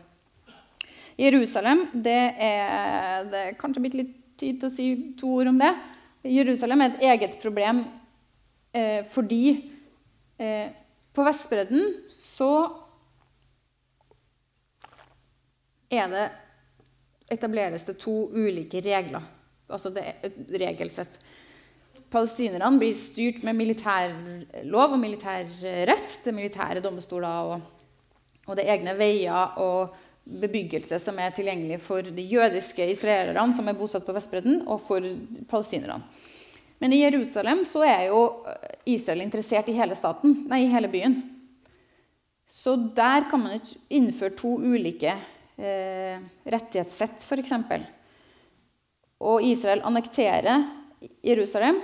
Jerusalem det er, det er kanskje blitt litt tid til å si to ord om det. Jerusalem er et eget problem eh, fordi eh, på Vestbredden så det etableres det to ulike regler. Altså det er et regelsett. Palestinerne blir styrt med militærlov og militærrett. Det er militære domstoler og, og det er egne veier og bebyggelse som er tilgjengelig for de jødiske israelerne som er bosatt på Vestbredden, og for palestinerne. Men i Jerusalem så er jo Israel interessert i hele staten, nei, i hele byen. Så der kan man ikke innføre to ulike eh, rettighetssett, f.eks. Og Israel annekterer Jerusalem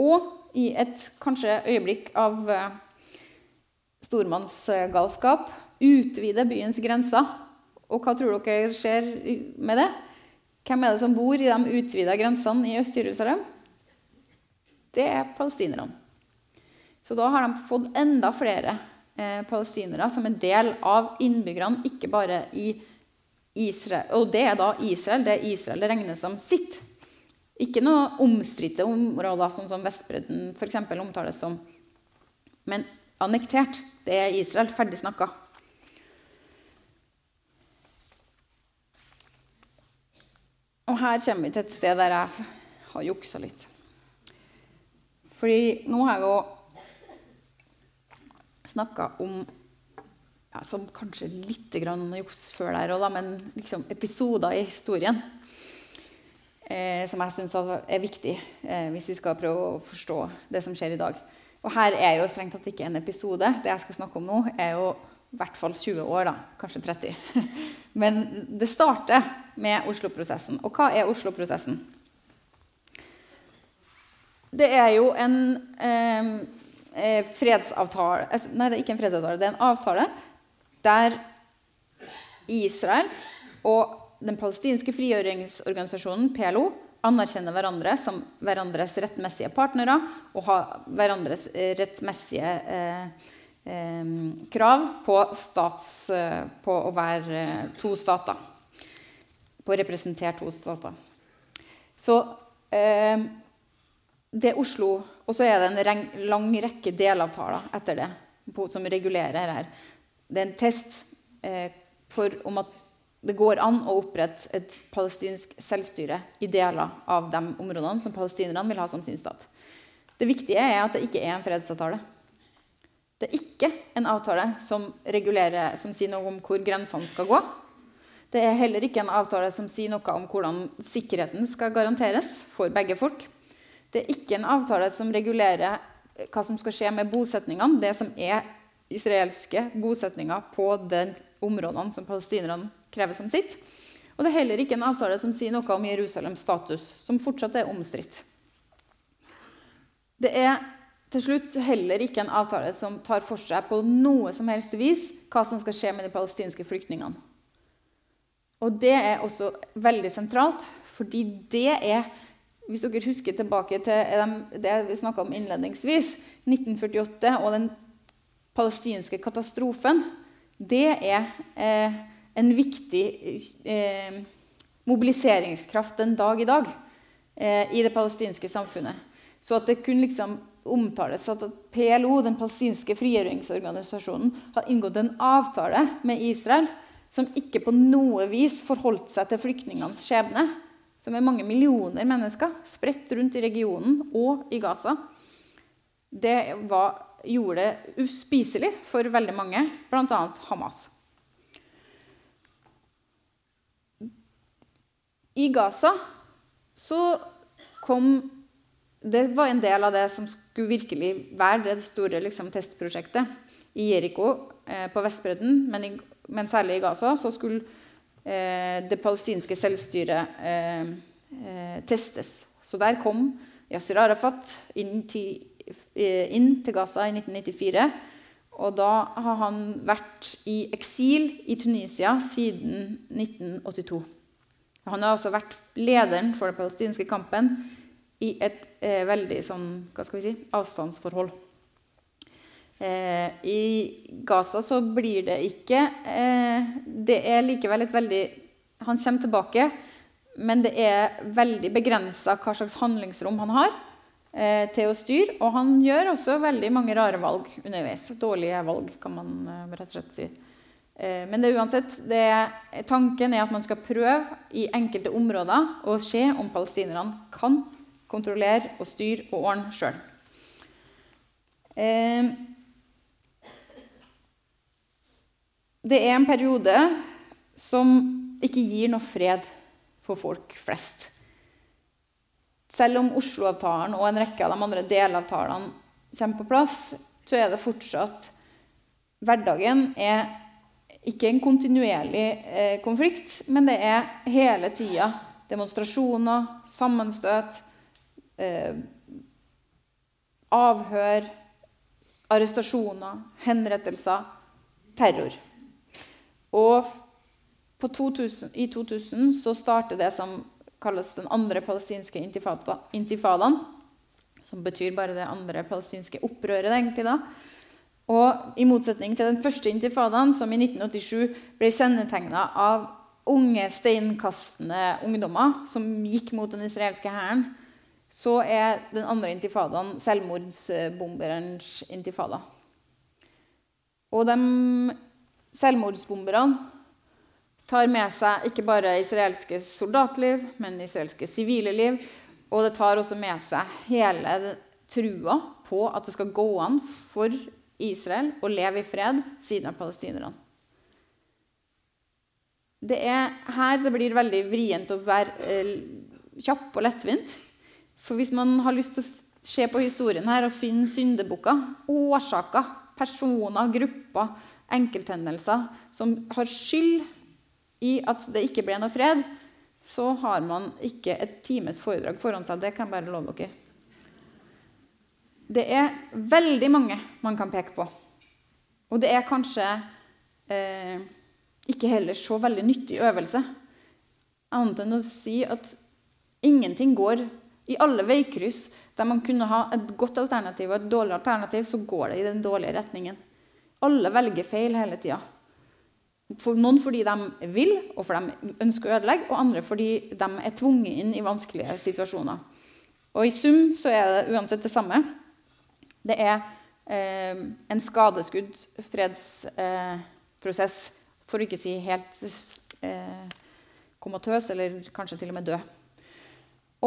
og i et kanskje øyeblikk av eh, stormannsgalskap utvide byens grenser. Og hva tror dere skjer med det? Hvem er det som bor i de utvida grensene i Øst-Jerusalem? Det er palestinerne. Så da har de fått enda flere eh, palestinere som en del av innbyggerne, ikke bare i Israel. Og det er da Israel. Det er Israel det regnes som sitt. Ikke noe omstridte områder, sånn som Vestbredden f.eks. omtales som. Men annektert. Det er Israel. Ferdig snakka. Og her kommer vi til et sted der jeg har juksa litt. Fordi nå har jeg jo snakka om ja, som kanskje litt juks før der òg, men liksom episoder i historien eh, som jeg syns er viktig eh, hvis vi skal prøve å forstå det som skjer i dag. Og her er jo strengt tatt ikke en episode. Det jeg skal snakke om nå, er jo i hvert fall 20 år, da, kanskje 30. Men det starter med Oslo-prosessen. Og hva er Oslo-prosessen? Det er jo en eh, fredsavtale Nei, det er ikke en fredsavtale. Det er en avtale der Israel og den palestinske frigjøringsorganisasjonen PLO anerkjenner hverandre som hverandres rettmessige partnere og har hverandres eh, rettmessige eh, eh, krav på, stats, eh, på, å være eh, to stater. På å representere to stater. Så det er Oslo Og så er det en lang rekke delavtaler etter det på, som regulerer her. Det er en test for, om at det går an å opprette et palestinsk selvstyre i deler av de områdene som palestinerne vil ha som sin stat. Det viktige er at det ikke er en fredsavtale. Det er ikke en avtale som, som sier noe om hvor grensene skal gå. Det er heller ikke en avtale som sier noe om hvordan sikkerheten skal garanteres for begge folk. Det er ikke en avtale som regulerer hva som skal skje med bosetningene, det som er israelske bosetninger på de områdene som palestinerne krever som sitt. Og det er heller ikke en avtale som sier noe om Jerusalems status, som fortsatt er omstridt. Det er til slutt heller ikke en avtale som tar for seg på noe som helst vis hva som skal skje med de palestinske flyktningene. Og det er også veldig sentralt, fordi det er Hvis dere husker tilbake til det vi snakka om innledningsvis, 1948 og den palestinske katastrofen, det er eh, en viktig eh, mobiliseringskraft den dag i dag eh, i det palestinske samfunnet. Så at det kunne liksom omtales at PLO, den palestinske frigjøringsorganisasjonen, har inngått en avtale med Israel som ikke på noe vis forholdt seg til flyktningenes skjebne, som er mange millioner mennesker spredt rundt i regionen og i Gaza. Det var, gjorde det uspiselig for veldig mange, bl.a. Hamas. I Gaza så kom Det var en del av det som skulle virkelig være det store liksom, testprosjektet. I Jeriko eh, på Vestbredden, men, men, særlig i Gaza, så skulle det palestinske selvstyret eh, eh testes. Så der kom Yasir Arafat inn til, eh, inn til Gaza i 1994. Og da har han vært i eksil i Tunisia siden 1982. Han har også vært lederen for den palestinske kampen i et eh, veldig sånn, hva skal vi si, avstandsforhold. Eh, I Gaza så blir det ikke eh, Det er likevel et veldig Han kommer tilbake, men det er veldig begrensa hva slags handlingsrom han har eh, til å styre. Og han gjør også veldig mange rare valg underveis. Dårlige valg, kan man eh, rett og slett si. Eh, men det er uansett, det, tanken er at man skal prøve i enkelte områder å se om palestinerne kan kontrollere og styre og ordne sjøl. Eh, det er en periode som ikke gir noe fred for folk flest. Selv om Oslo-avtalen og en rekke av de andre delavtalene kommer på plass, så er det fortsatt Hverdagen er ikke en kontinuerlig eh, konflikt, men det er hele tida demonstrasjoner, sammenstøt, eh, avhør, arrestasjoner, henrettelser, terror. Og 2000, i 2000 så starter det som kalles den andre palestinske intifadaen. Som betyr bare det andre palestinske opprøret, egentlig. da, og i motsetning til den første intifadaen, som i 1987 ble kjennetegna av unge, steinkastende ungdommer som gikk mot den israelske hæren, så er den andre intifadaen selvmordsbomberens intifada. Og de selvmordsbomberne tar med seg ikke bare israelske soldatliv, men israelske sivile liv. Og det tar også med seg hele trua på at det skal gå an for Israel og leve i fred siden av palestinerne. Det er her det blir veldig vrient å være eh, kjapp og lettvint. For hvis man har lyst til å se på historien her og finne syndebukker, årsaker, personer, grupper, enkelthendelser som har skyld i at det ikke ble noe fred, så har man ikke et times foredrag foran seg. Det kan jeg bare love dere. Det er veldig mange man kan peke på. Og det er kanskje eh, ikke heller så veldig nyttig øvelse. Annet enn å si at ingenting går i alle veikryss der man kunne ha et godt alternativ og et dårlig alternativ, så går det i den dårlige retningen. Alle velger feil hele tida. For noen fordi de vil, og fordi de ønsker å ødelegge, og andre fordi de er tvunget inn i vanskelige situasjoner. Og I sum så er det uansett det samme. Det er eh, en skadeskudd fredsprosess, eh, for å ikke si helt eh, komatøs, eller kanskje til og med død.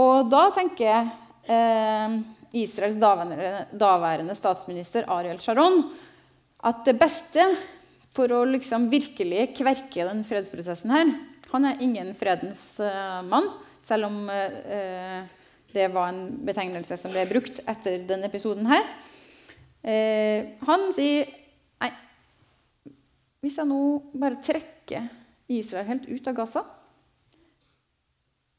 Og da tenker jeg eh, Israels daværende, daværende, statsminister Ariel Sharon at det beste for å liksom virkelig kverke den fredsprosessen her Han er ingen fredens uh, mann, selv om uh, det var en betegnelse som ble brukt etter denne episoden her. Eh, han sier nei, Hvis jeg nå bare trekker Israel helt ut av Gaza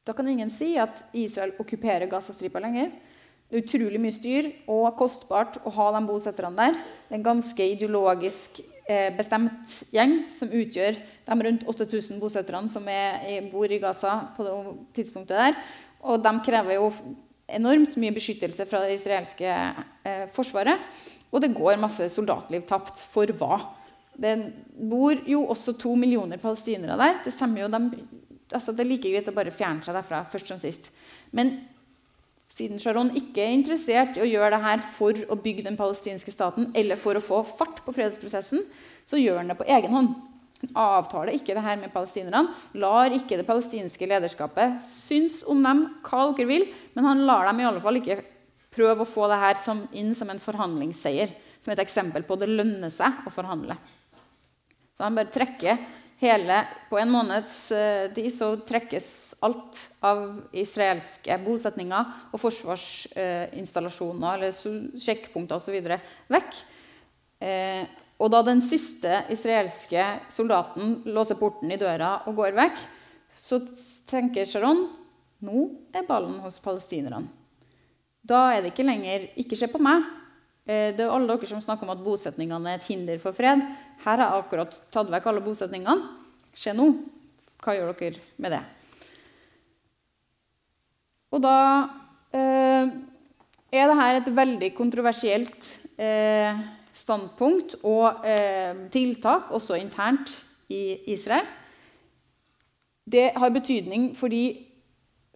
Da kan ingen si at Israel okkuperer Gazastripa lenger. Det er utrolig mye styr og kostbart å ha de bosetterne der. Det er en ganske ideologisk eh, bestemt gjeng som utgjør de rundt 8000 bosetterne som er, bor i Gaza på det tidspunktet der. Og de krever jo enormt mye beskyttelse fra det israelske eh, forsvaret. Og det går masse soldatliv tapt. For hva? Det bor jo også to millioner palestinere der. Det, de, altså det er like greit å bare fjerne seg derfra først som sist. Men siden Sharon ikke er interessert i å gjøre dette for å bygge den palestinske staten eller for å få fart på fredsprosessen, så gjør han det på egen hånd. Han avtaler ikke det her med palestinerne. Lar ikke det palestinske lederskapet synes om dem hva dere vil, men han lar dem i alle fall ikke prøve å få det her som, inn som en forhandlingsseier. Som et eksempel på at det lønner seg å forhandle. Så han bare trekker hele På en måneds uh, tid så trekkes alt av israelske bosetninger og forsvarsinstallasjoner eller sjekkpunkter osv. vekk. Uh, og da den siste israelske soldaten låser porten i døra og går vekk, så tenker Sharon nå er ballen hos palestinerne. Da er det ikke lenger 'ikke se på meg'. Eh, det er alle dere som snakker om at bosetningene er et hinder for fred. Her har jeg akkurat tatt vekk alle bosetningene. Se nå. Hva gjør dere med det? Og da eh, er dette et veldig kontroversielt eh, standpunkt og eh, tiltak, også internt i Israel. Det har betydning fordi,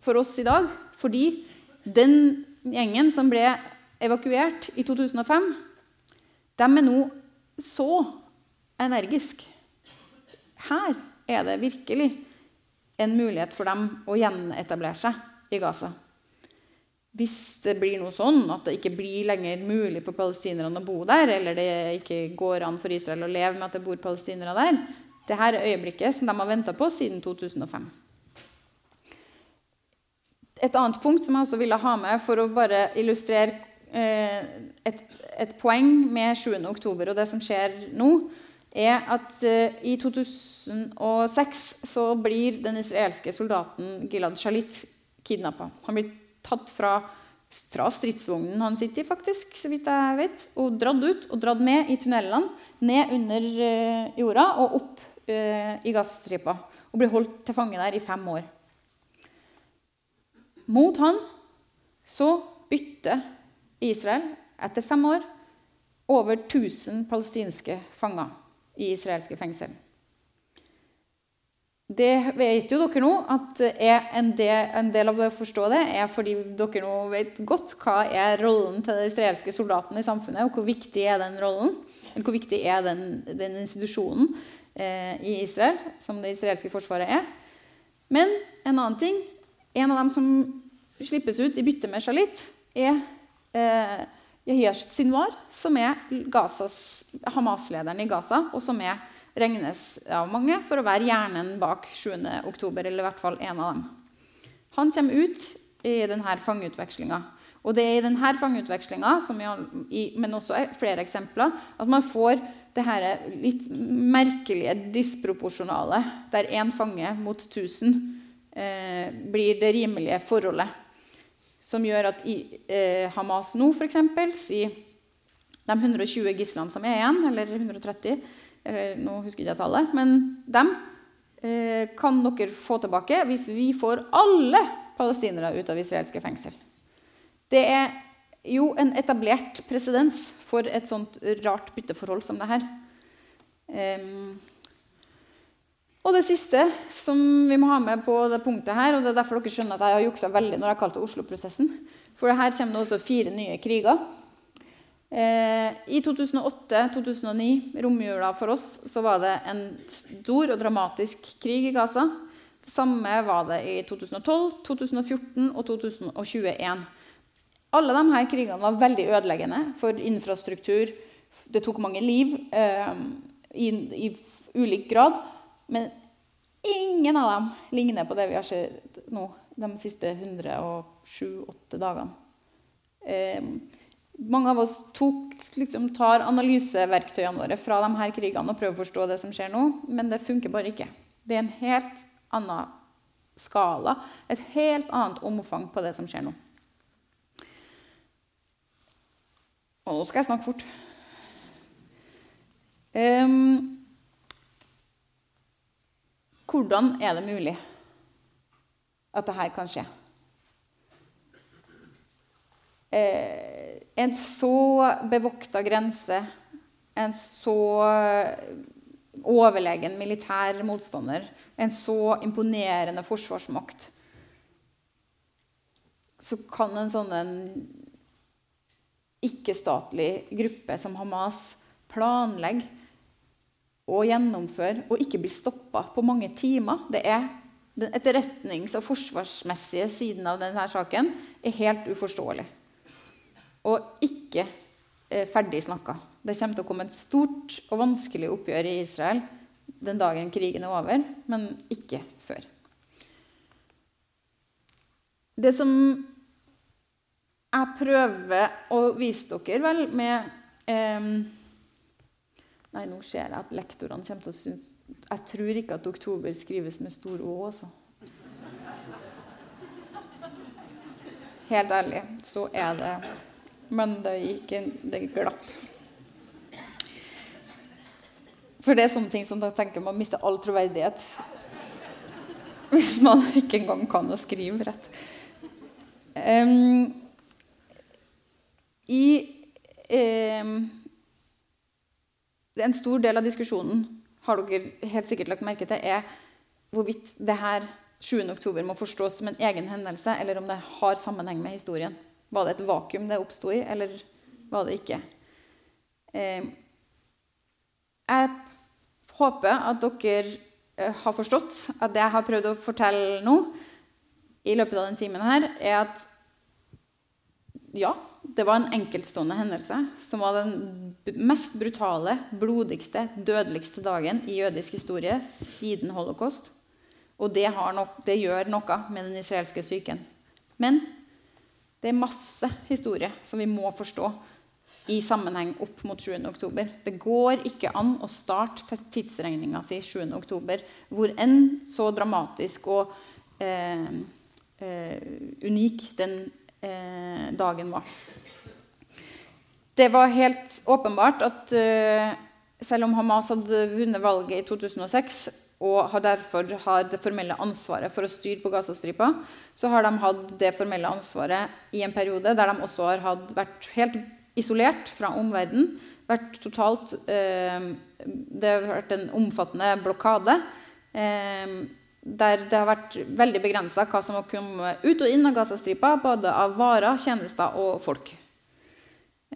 for oss i dag fordi den gjengen som ble evakuert i 2005, de er nå så energiske. Her er det virkelig en mulighet for dem å gjenetablere seg i Gaza. Hvis det blir noe sånn at det ikke blir lenger mulig for palestinerne å bo der, eller det ikke går an for Israel å leve med at det bor palestinere der det her er øyeblikket som de har venta på siden 2005. Et annet punkt som jeg også ville ha med for å bare illustrere et, et, poeng med 7. oktober og det som skjer nå, er at eh, i 2006 så blir den israelske soldaten Gilad Shalit kidnappa. Han blir tatt fra, fra stridsvognen han sitter i, faktisk, så vidt jeg vet, og dratt ut og dratt med i tunnelene, ned under eh, jorda og opp eh, i gassstripa. Og blir holdt til fange der i fem år. Mot han så bytter Israel etter fem år over 1000 palestinske fanger i israelske fengsel. Det vet jo dere nå at en del, en del, av det å forstå det er fordi dere nå vet godt hva er rollen til den israelske soldaten i samfunnet, og hvor viktig er den rollen, eller hvor viktig er den, den institusjonen eh, i Israel, som det israelske forsvaret er. Men en annen ting en av dem som slippes ut i bytte med Shalit, er eh, Yahiyash Sinwar, som er Hamas-lederen i Gaza, og som er, regnes av mange for å være hjernen bak 7. oktober, eller i hvert fall en av dem. Han kommer ut i denne fangeutvekslinga. Og det er i denne fangeutvekslinga, men også flere eksempler, at man får det her litt merkelige disproporsjonale, der én fange mot 1000 eh, blir det rimelige forholdet. Som gjør at i, eh, Hamas nå f.eks. sier de 120 gislene som er igjen, eller 130 eller, Nå husker jeg ikke tallet, men dem eh, kan dere få tilbake hvis vi får alle palestinere ut av israelske fengsel. Det er jo en etablert presedens for et sånt rart bytteforhold som det her. Um, og det siste som vi må ha med på det punktet her, og det er derfor dere skjønner at jeg har juksa veldig når jeg har kalt det Oslo-prosessen, for her kommer det også fire nye kriger. Eh, I 2008-2009, romjula for oss, så var det en stor og dramatisk krig i Gaza. Det samme var det i 2012, 2014 og 2021. Alle disse krigene var veldig ødeleggende for infrastruktur. Det tok mange liv eh, i, i ulik grad. Men ingen av dem ligner på det vi har sett nå de siste 107-8 dagene. Eh, mange av oss tok, liksom, tar analyseverktøyene våre fra de her krigene og prøver å forstå det som skjer nå, men det funker bare ikke. Det er en helt annen skala, et helt annet omfang på det som skjer nå. Og nå skal jeg snakke fort. Um, hvordan er det mulig at dette kan skje? Eh, en så bevokta grense, en så overlegen militær motstander, en så imponerende forsvarsmakt Så kan en sånn ikke-statlig gruppe som Hamas planlegge og gjennomføre og ikke bli stoppa på mange timer. Det er Den etterretnings- og forsvarsmessige siden av denne saken er helt uforståelig. Og ikke eh, ferdig snakka. Det kommer til å komme et stort og vanskelig oppgjør i Israel den dagen krigen er over, men ikke før. Det som jeg prøver å vise dere vel med eh, Nei, nå ser jeg at lektorene kommer til å synes Jeg tror ikke at oktober skrives med stor Å, altså. Helt ærlig så er det Men det gikk det glapp. For det er sånne ting som da tenker man mister all troverdighet. Hvis man ikke engang kan å skrive rett. Um, I um, En stor del av diskusjonen har dere helt sikkert lagt merke til, er hvorvidt det her 7. oktober må forstås som en egen hendelse, eller om det har sammenheng med historien. Var det et vakuum det oppsto i, eller var det ikke? Um, jeg håper at dere eh, har forstått at det jeg har prøvd å fortelle nå, i løpet av denne timen, her, er at ja, det var en enkeltstående hendelse som var den mest brutale, blodigste, dødeligste dagen i jødisk historie siden holocaust. Og det, nok, det gjør noe med den israelske psyken. Men det er masse historie som vi må forstå i sammenheng opp mot 7. oktober. Det går ikke an å starte tidsregninga si 7. oktober, hvor enn så dramatisk og eh, eh, unik den eh, dagen var. Det var helt åpenbart at uh, selv om Hamas hadde vunnet valget i 2006 og har derfor har det formelle ansvaret for å styre på Gazastripa, så har de hatt det formelle ansvaret i en periode der de også har vært helt isolert fra omverdenen. Vært totalt eh, Det har vært en omfattende blokade. Eh, der det har vært veldig begrensa hva som har kommet ut og inn av Gazastripa, både av varer, tjenester og folk.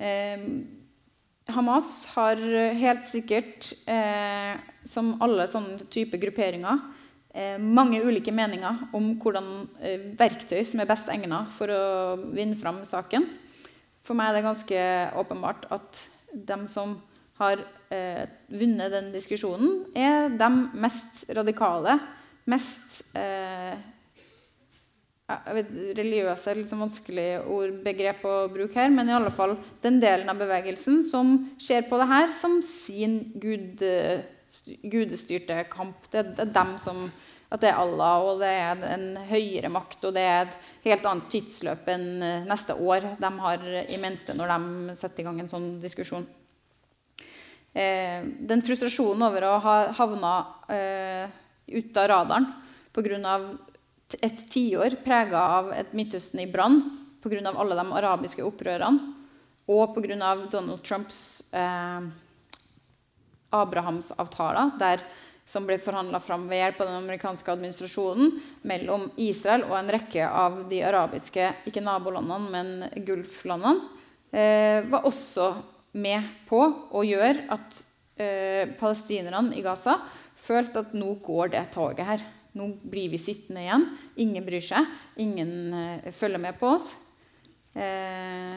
Eh, Hamas har helt sikkert, eh, som alle sånne type grupperinger, eh, mange ulike meninger om hvordan verktøy som er best egnet for å vinne fram saken. For meg er det ganske åpenbart at de som har eh, vunnet den diskusjonen, er de mest radikale, mest eh, vet, religiøse er liksom vanskelig ordbegrep å bruke her, men i alle fall den delen av bevegelsen som ser på det her som sin gud, gudestyrte kamp. Det, det er dem som at det er Allah, og det er en høyere makt, og det er et helt annet tidsløp enn eh, neste år de har i mente når de setter i gang en sånn diskusjon. Eh, den frustrasjonen over å ha havna eh, ute av radaren pga. Et tiår prega av et Midtøsten i brann, pga. alle de arabiske opprørene og pga. Donald Trumps eh, Abrahamsavtaler, der som ble forhandla fram ved hjelp av den amerikanske administrasjonen mellom Israel og en rekke av de arabiske ikke nabolandene, men Gulflandene, eh, var også med på å gjøre at eh, palestinerne i Gaza følte at nå går det toget her. Nå blir vi sittende igjen. Ingen bryr seg. Ingen eh, følger med på oss. Eh,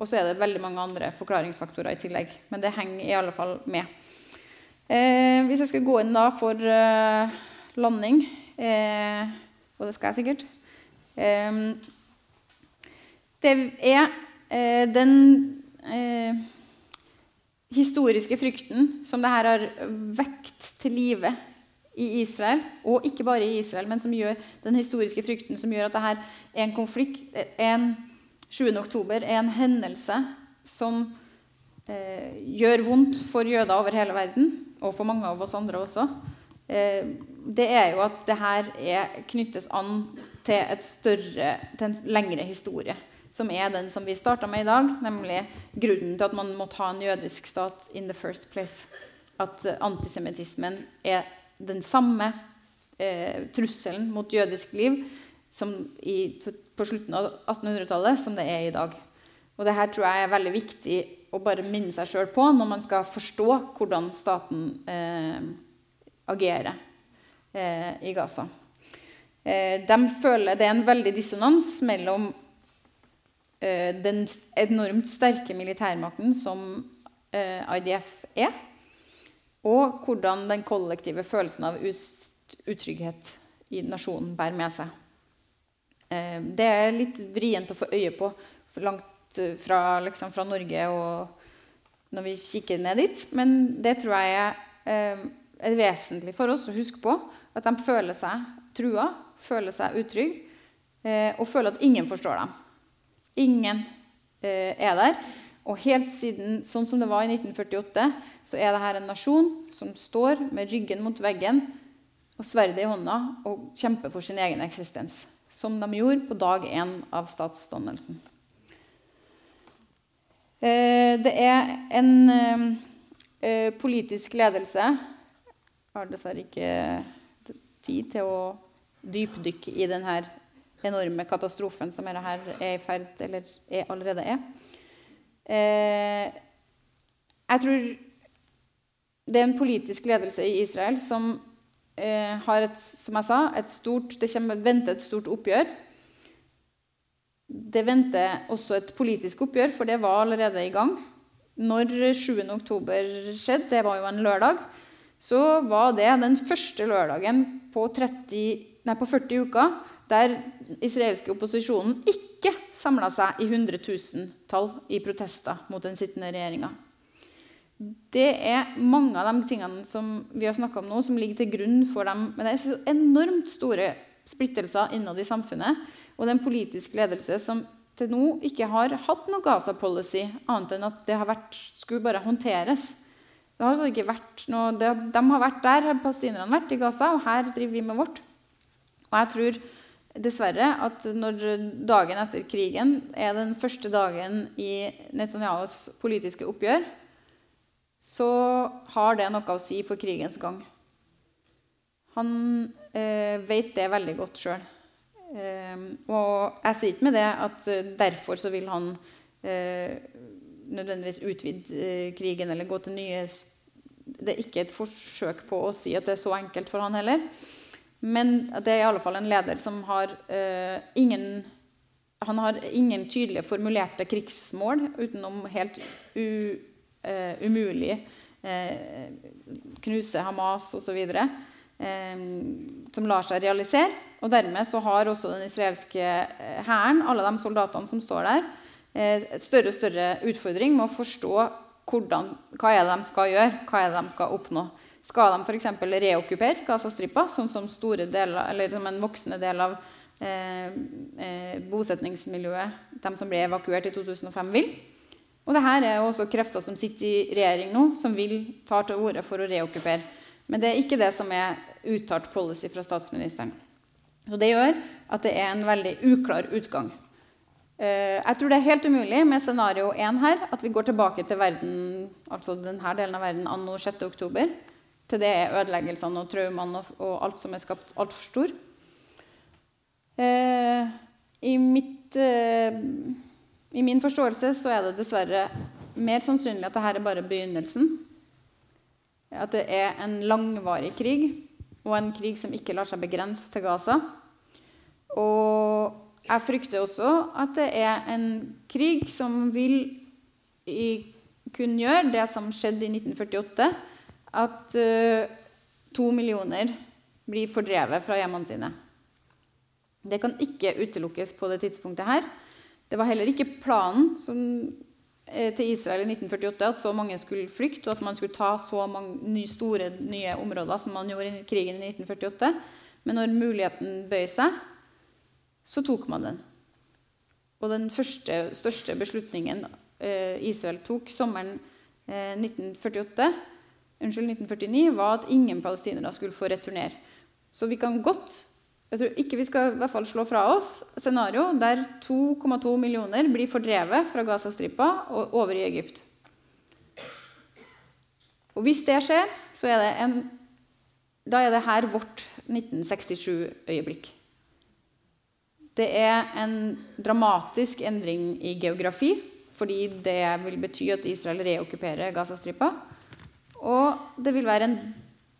og så er det veldig mange andre forklaringsfaktorer i tillegg. Men det henger i alle fall med. Eh, hvis jeg skal gå inn da for eh, landing, eh, og det skal jeg sikkert eh, Det er den historiske frykten som det her har vekt til live i Israel, og ikke bare i Israel, men som gjør den historiske frykten som gjør at det her er en konflikt en 7. oktober er en hendelse som eh, gjør vondt for jøder over hele verden, og for mange av oss andre også, eh, det er jo at det her er, knyttes an til, større, til en lengre historie. Som er den som vi starta med i dag, nemlig grunnen til at man måtte ha en jødisk stat in the first place. At antisemittismen er den samme eh, trusselen mot jødisk liv i, på slutten av 1800-tallet som det er i dag. Og det her tror jeg er veldig viktig å bare minne seg sjøl på når man skal forstå hvordan staten eh, agerer eh, i Gaza. Eh, de føler det er en veldig dissonans mellom eh, den enormt sterke militærmakten som eh, IDF er, og hvordan den kollektive følelsen av utrygghet i nasjonen bærer med seg. Eh, det er litt vrient å få øye på langt eh, fra, liksom, fra, Norge og når vi kikker ned dit. Men det tror jeg er, er vesentlig for oss å huske på. At de føler seg trua, føler seg utrygge eh, og føler at ingen forstår dem. Ingen er der. Og helt siden sånn som det var i 1948, så er dette en nasjon som står med ryggen mot veggen og sverdet i hånda og kjemper for sin egen eksistens som de gjorde på dag én av statsdannelsen. Eh, det er en eh, politisk ledelse Jeg har dessverre ikke tid til å dypdykke i denne enorme katastrofen som dette er i ferd eller er, allerede er. Eh, jeg tror det er en politisk ledelse i Israel som eh, har et, som jeg sa, et stort, det kommer, venter et stort oppgjør. Det venter også et politisk oppgjør, for det var allerede i gang. Når 7. oktober skjedde, det var jo en lørdag, så var det den første lørdagen på, 30, nei, på 40 uker der israelske opposisjonen ikke samla seg i 100 000-tall i protester mot den sittende regjeringa det er mange av de tingene som vi har om nå, som ligger til grunn for dem. Men det er enormt store splittelser innad i samfunnet. Og det er en politisk ledelse som til nå ikke har hatt noe Gaza-policy, annet enn at det har vært, skulle bare håndteres. Det har altså ikke vært noe, det, de har vært der, har vært i Gaza, og her driver vi med vårt. Og jeg tror dessverre at når dagen etter krigen er den første dagen i Netanyahus politiske oppgjør, så har det noe å si for krigens gang. Han eh, vet det veldig godt sjøl. Eh, og jeg sier ikke med det at eh, derfor så vil han eh, nødvendigvis utvide eh, krigen eller gå til nye Det er ikke et forsøk på å si at det er så enkelt for han heller. Men det er i alle fall en leder som har uh, ingen han har ingen tydelig formulerte krigsmål utenom helt u uh, umulig. uh, knuse Hamas osv. Eh, som lar seg realisere. Og dermed så har også den israelske hæren, alle de soldatene som står der, uh, større og større utfordring med å forstå hvordan, hva er det de skal gjøre, hva er det de skal oppnå. Skal de f.eks. reokkupere Gazastripa, sånn som, deler, som en voksende del av eh, eh, bosetningsmiljøet, de som ble evakuert i 2005, vil? Og det her er også krefter som sitter i regjering nå, som vil ta til orde for å reokkupere. Men det er ikke det som er uttalt policy fra statsministeren. Og Det gjør at det er en veldig uklar utgang. Eh, jeg tror det er helt umulig med scenario 1 her, at vi går tilbake til verden, altså denne delen av verden anno 6.10. Til det er ødeleggelsene og traumene og, og alt som er skapt, altfor stor. Eh, I mitt eh, i min forståelse så er det dessverre mer sannsynlig at dette er bare begynnelsen. At det er en langvarig krig, og en krig som ikke lar seg begrense til Gaza. Og jeg frykter også at det er en krig som vil kunne gjøre det som skjedde i 1948, at uh, to millioner blir fordrevet fra hjemmene sine. Det kan ikke utelukkes på det tidspunktet her. Det var heller ikke planen som, eh, til Israel i 1948 at så mange skulle flykte, og at man skulle ta så mange nye, store nye områder som man gjorde i krigen i 1948. Men når muligheten bøy seg, så tok man den. Og den første, største beslutningen eh, Israel tok sommeren eh, 1948, unnskyld, 1949, var at ingen palestinere skulle få returnere. Så vi kan godt jeg tror ikke vi skal i hvert fall slå fra oss scenario der 2,2 millioner blir fordrevet fra Gazastripa og over i Egypt. Og hvis det skjer, så er det en, da er det her vårt 1967-øyeblikk. Det er en dramatisk endring i geografi, fordi det vil bety at Israel reokkuperer Gazastripa. Og det vil være en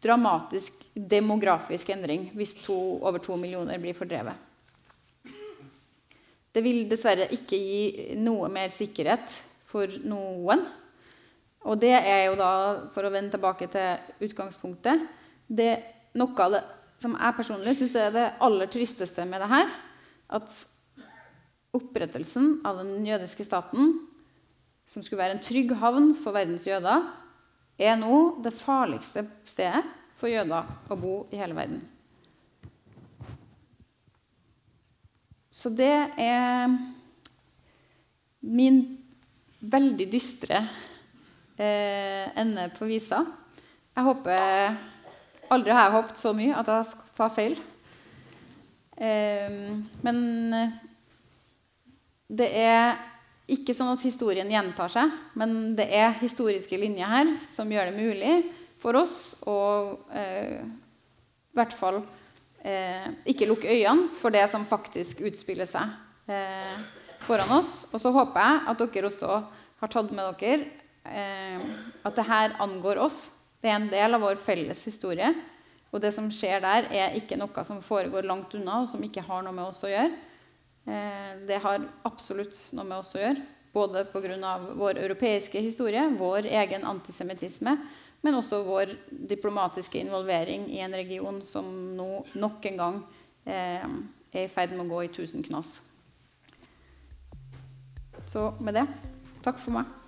dramatisk demografisk endring hvis to, over to millioner blir fordrevet. Det vil dessverre ikke gi noe mer sikkerhet for noen. Og det er jo da, for å vende tilbake til utgangspunktet det, Noe av det som jeg personlig syns er det aller tristeste med det her, at opprettelsen av den jødiske staten, som skulle være en trygg havn for verdens jøder, er nå det farligste stedet for jøder å bo i hele verden. Så det er min veldig dystre eh, ende på visa. Jeg håper Aldri har jeg håpet så mye at jeg sa feil. Eh, men det er ikke sånn at historien gjentar seg, men det er historiske linjer her som gjør det mulig for oss å eh, i hvert fall eh, ikke lukke øynene for det som faktisk utspiller seg eh, foran oss. Og så håper jeg at dere også har tatt med dere eh, at det her angår oss. Det er en del av vår felles historie. Og det som skjer der, er ikke noe som foregår langt unna, og som ikke har noe med oss å gjøre. Eh, det har absolutt noe med oss å gjøre. Både pga. vår europeiske historie, vår egen antisemittisme, men også vår diplomatiske involvering i en region som nå nok en gang eh, er i ferd med å gå i tusen knas. Så med det takk for meg.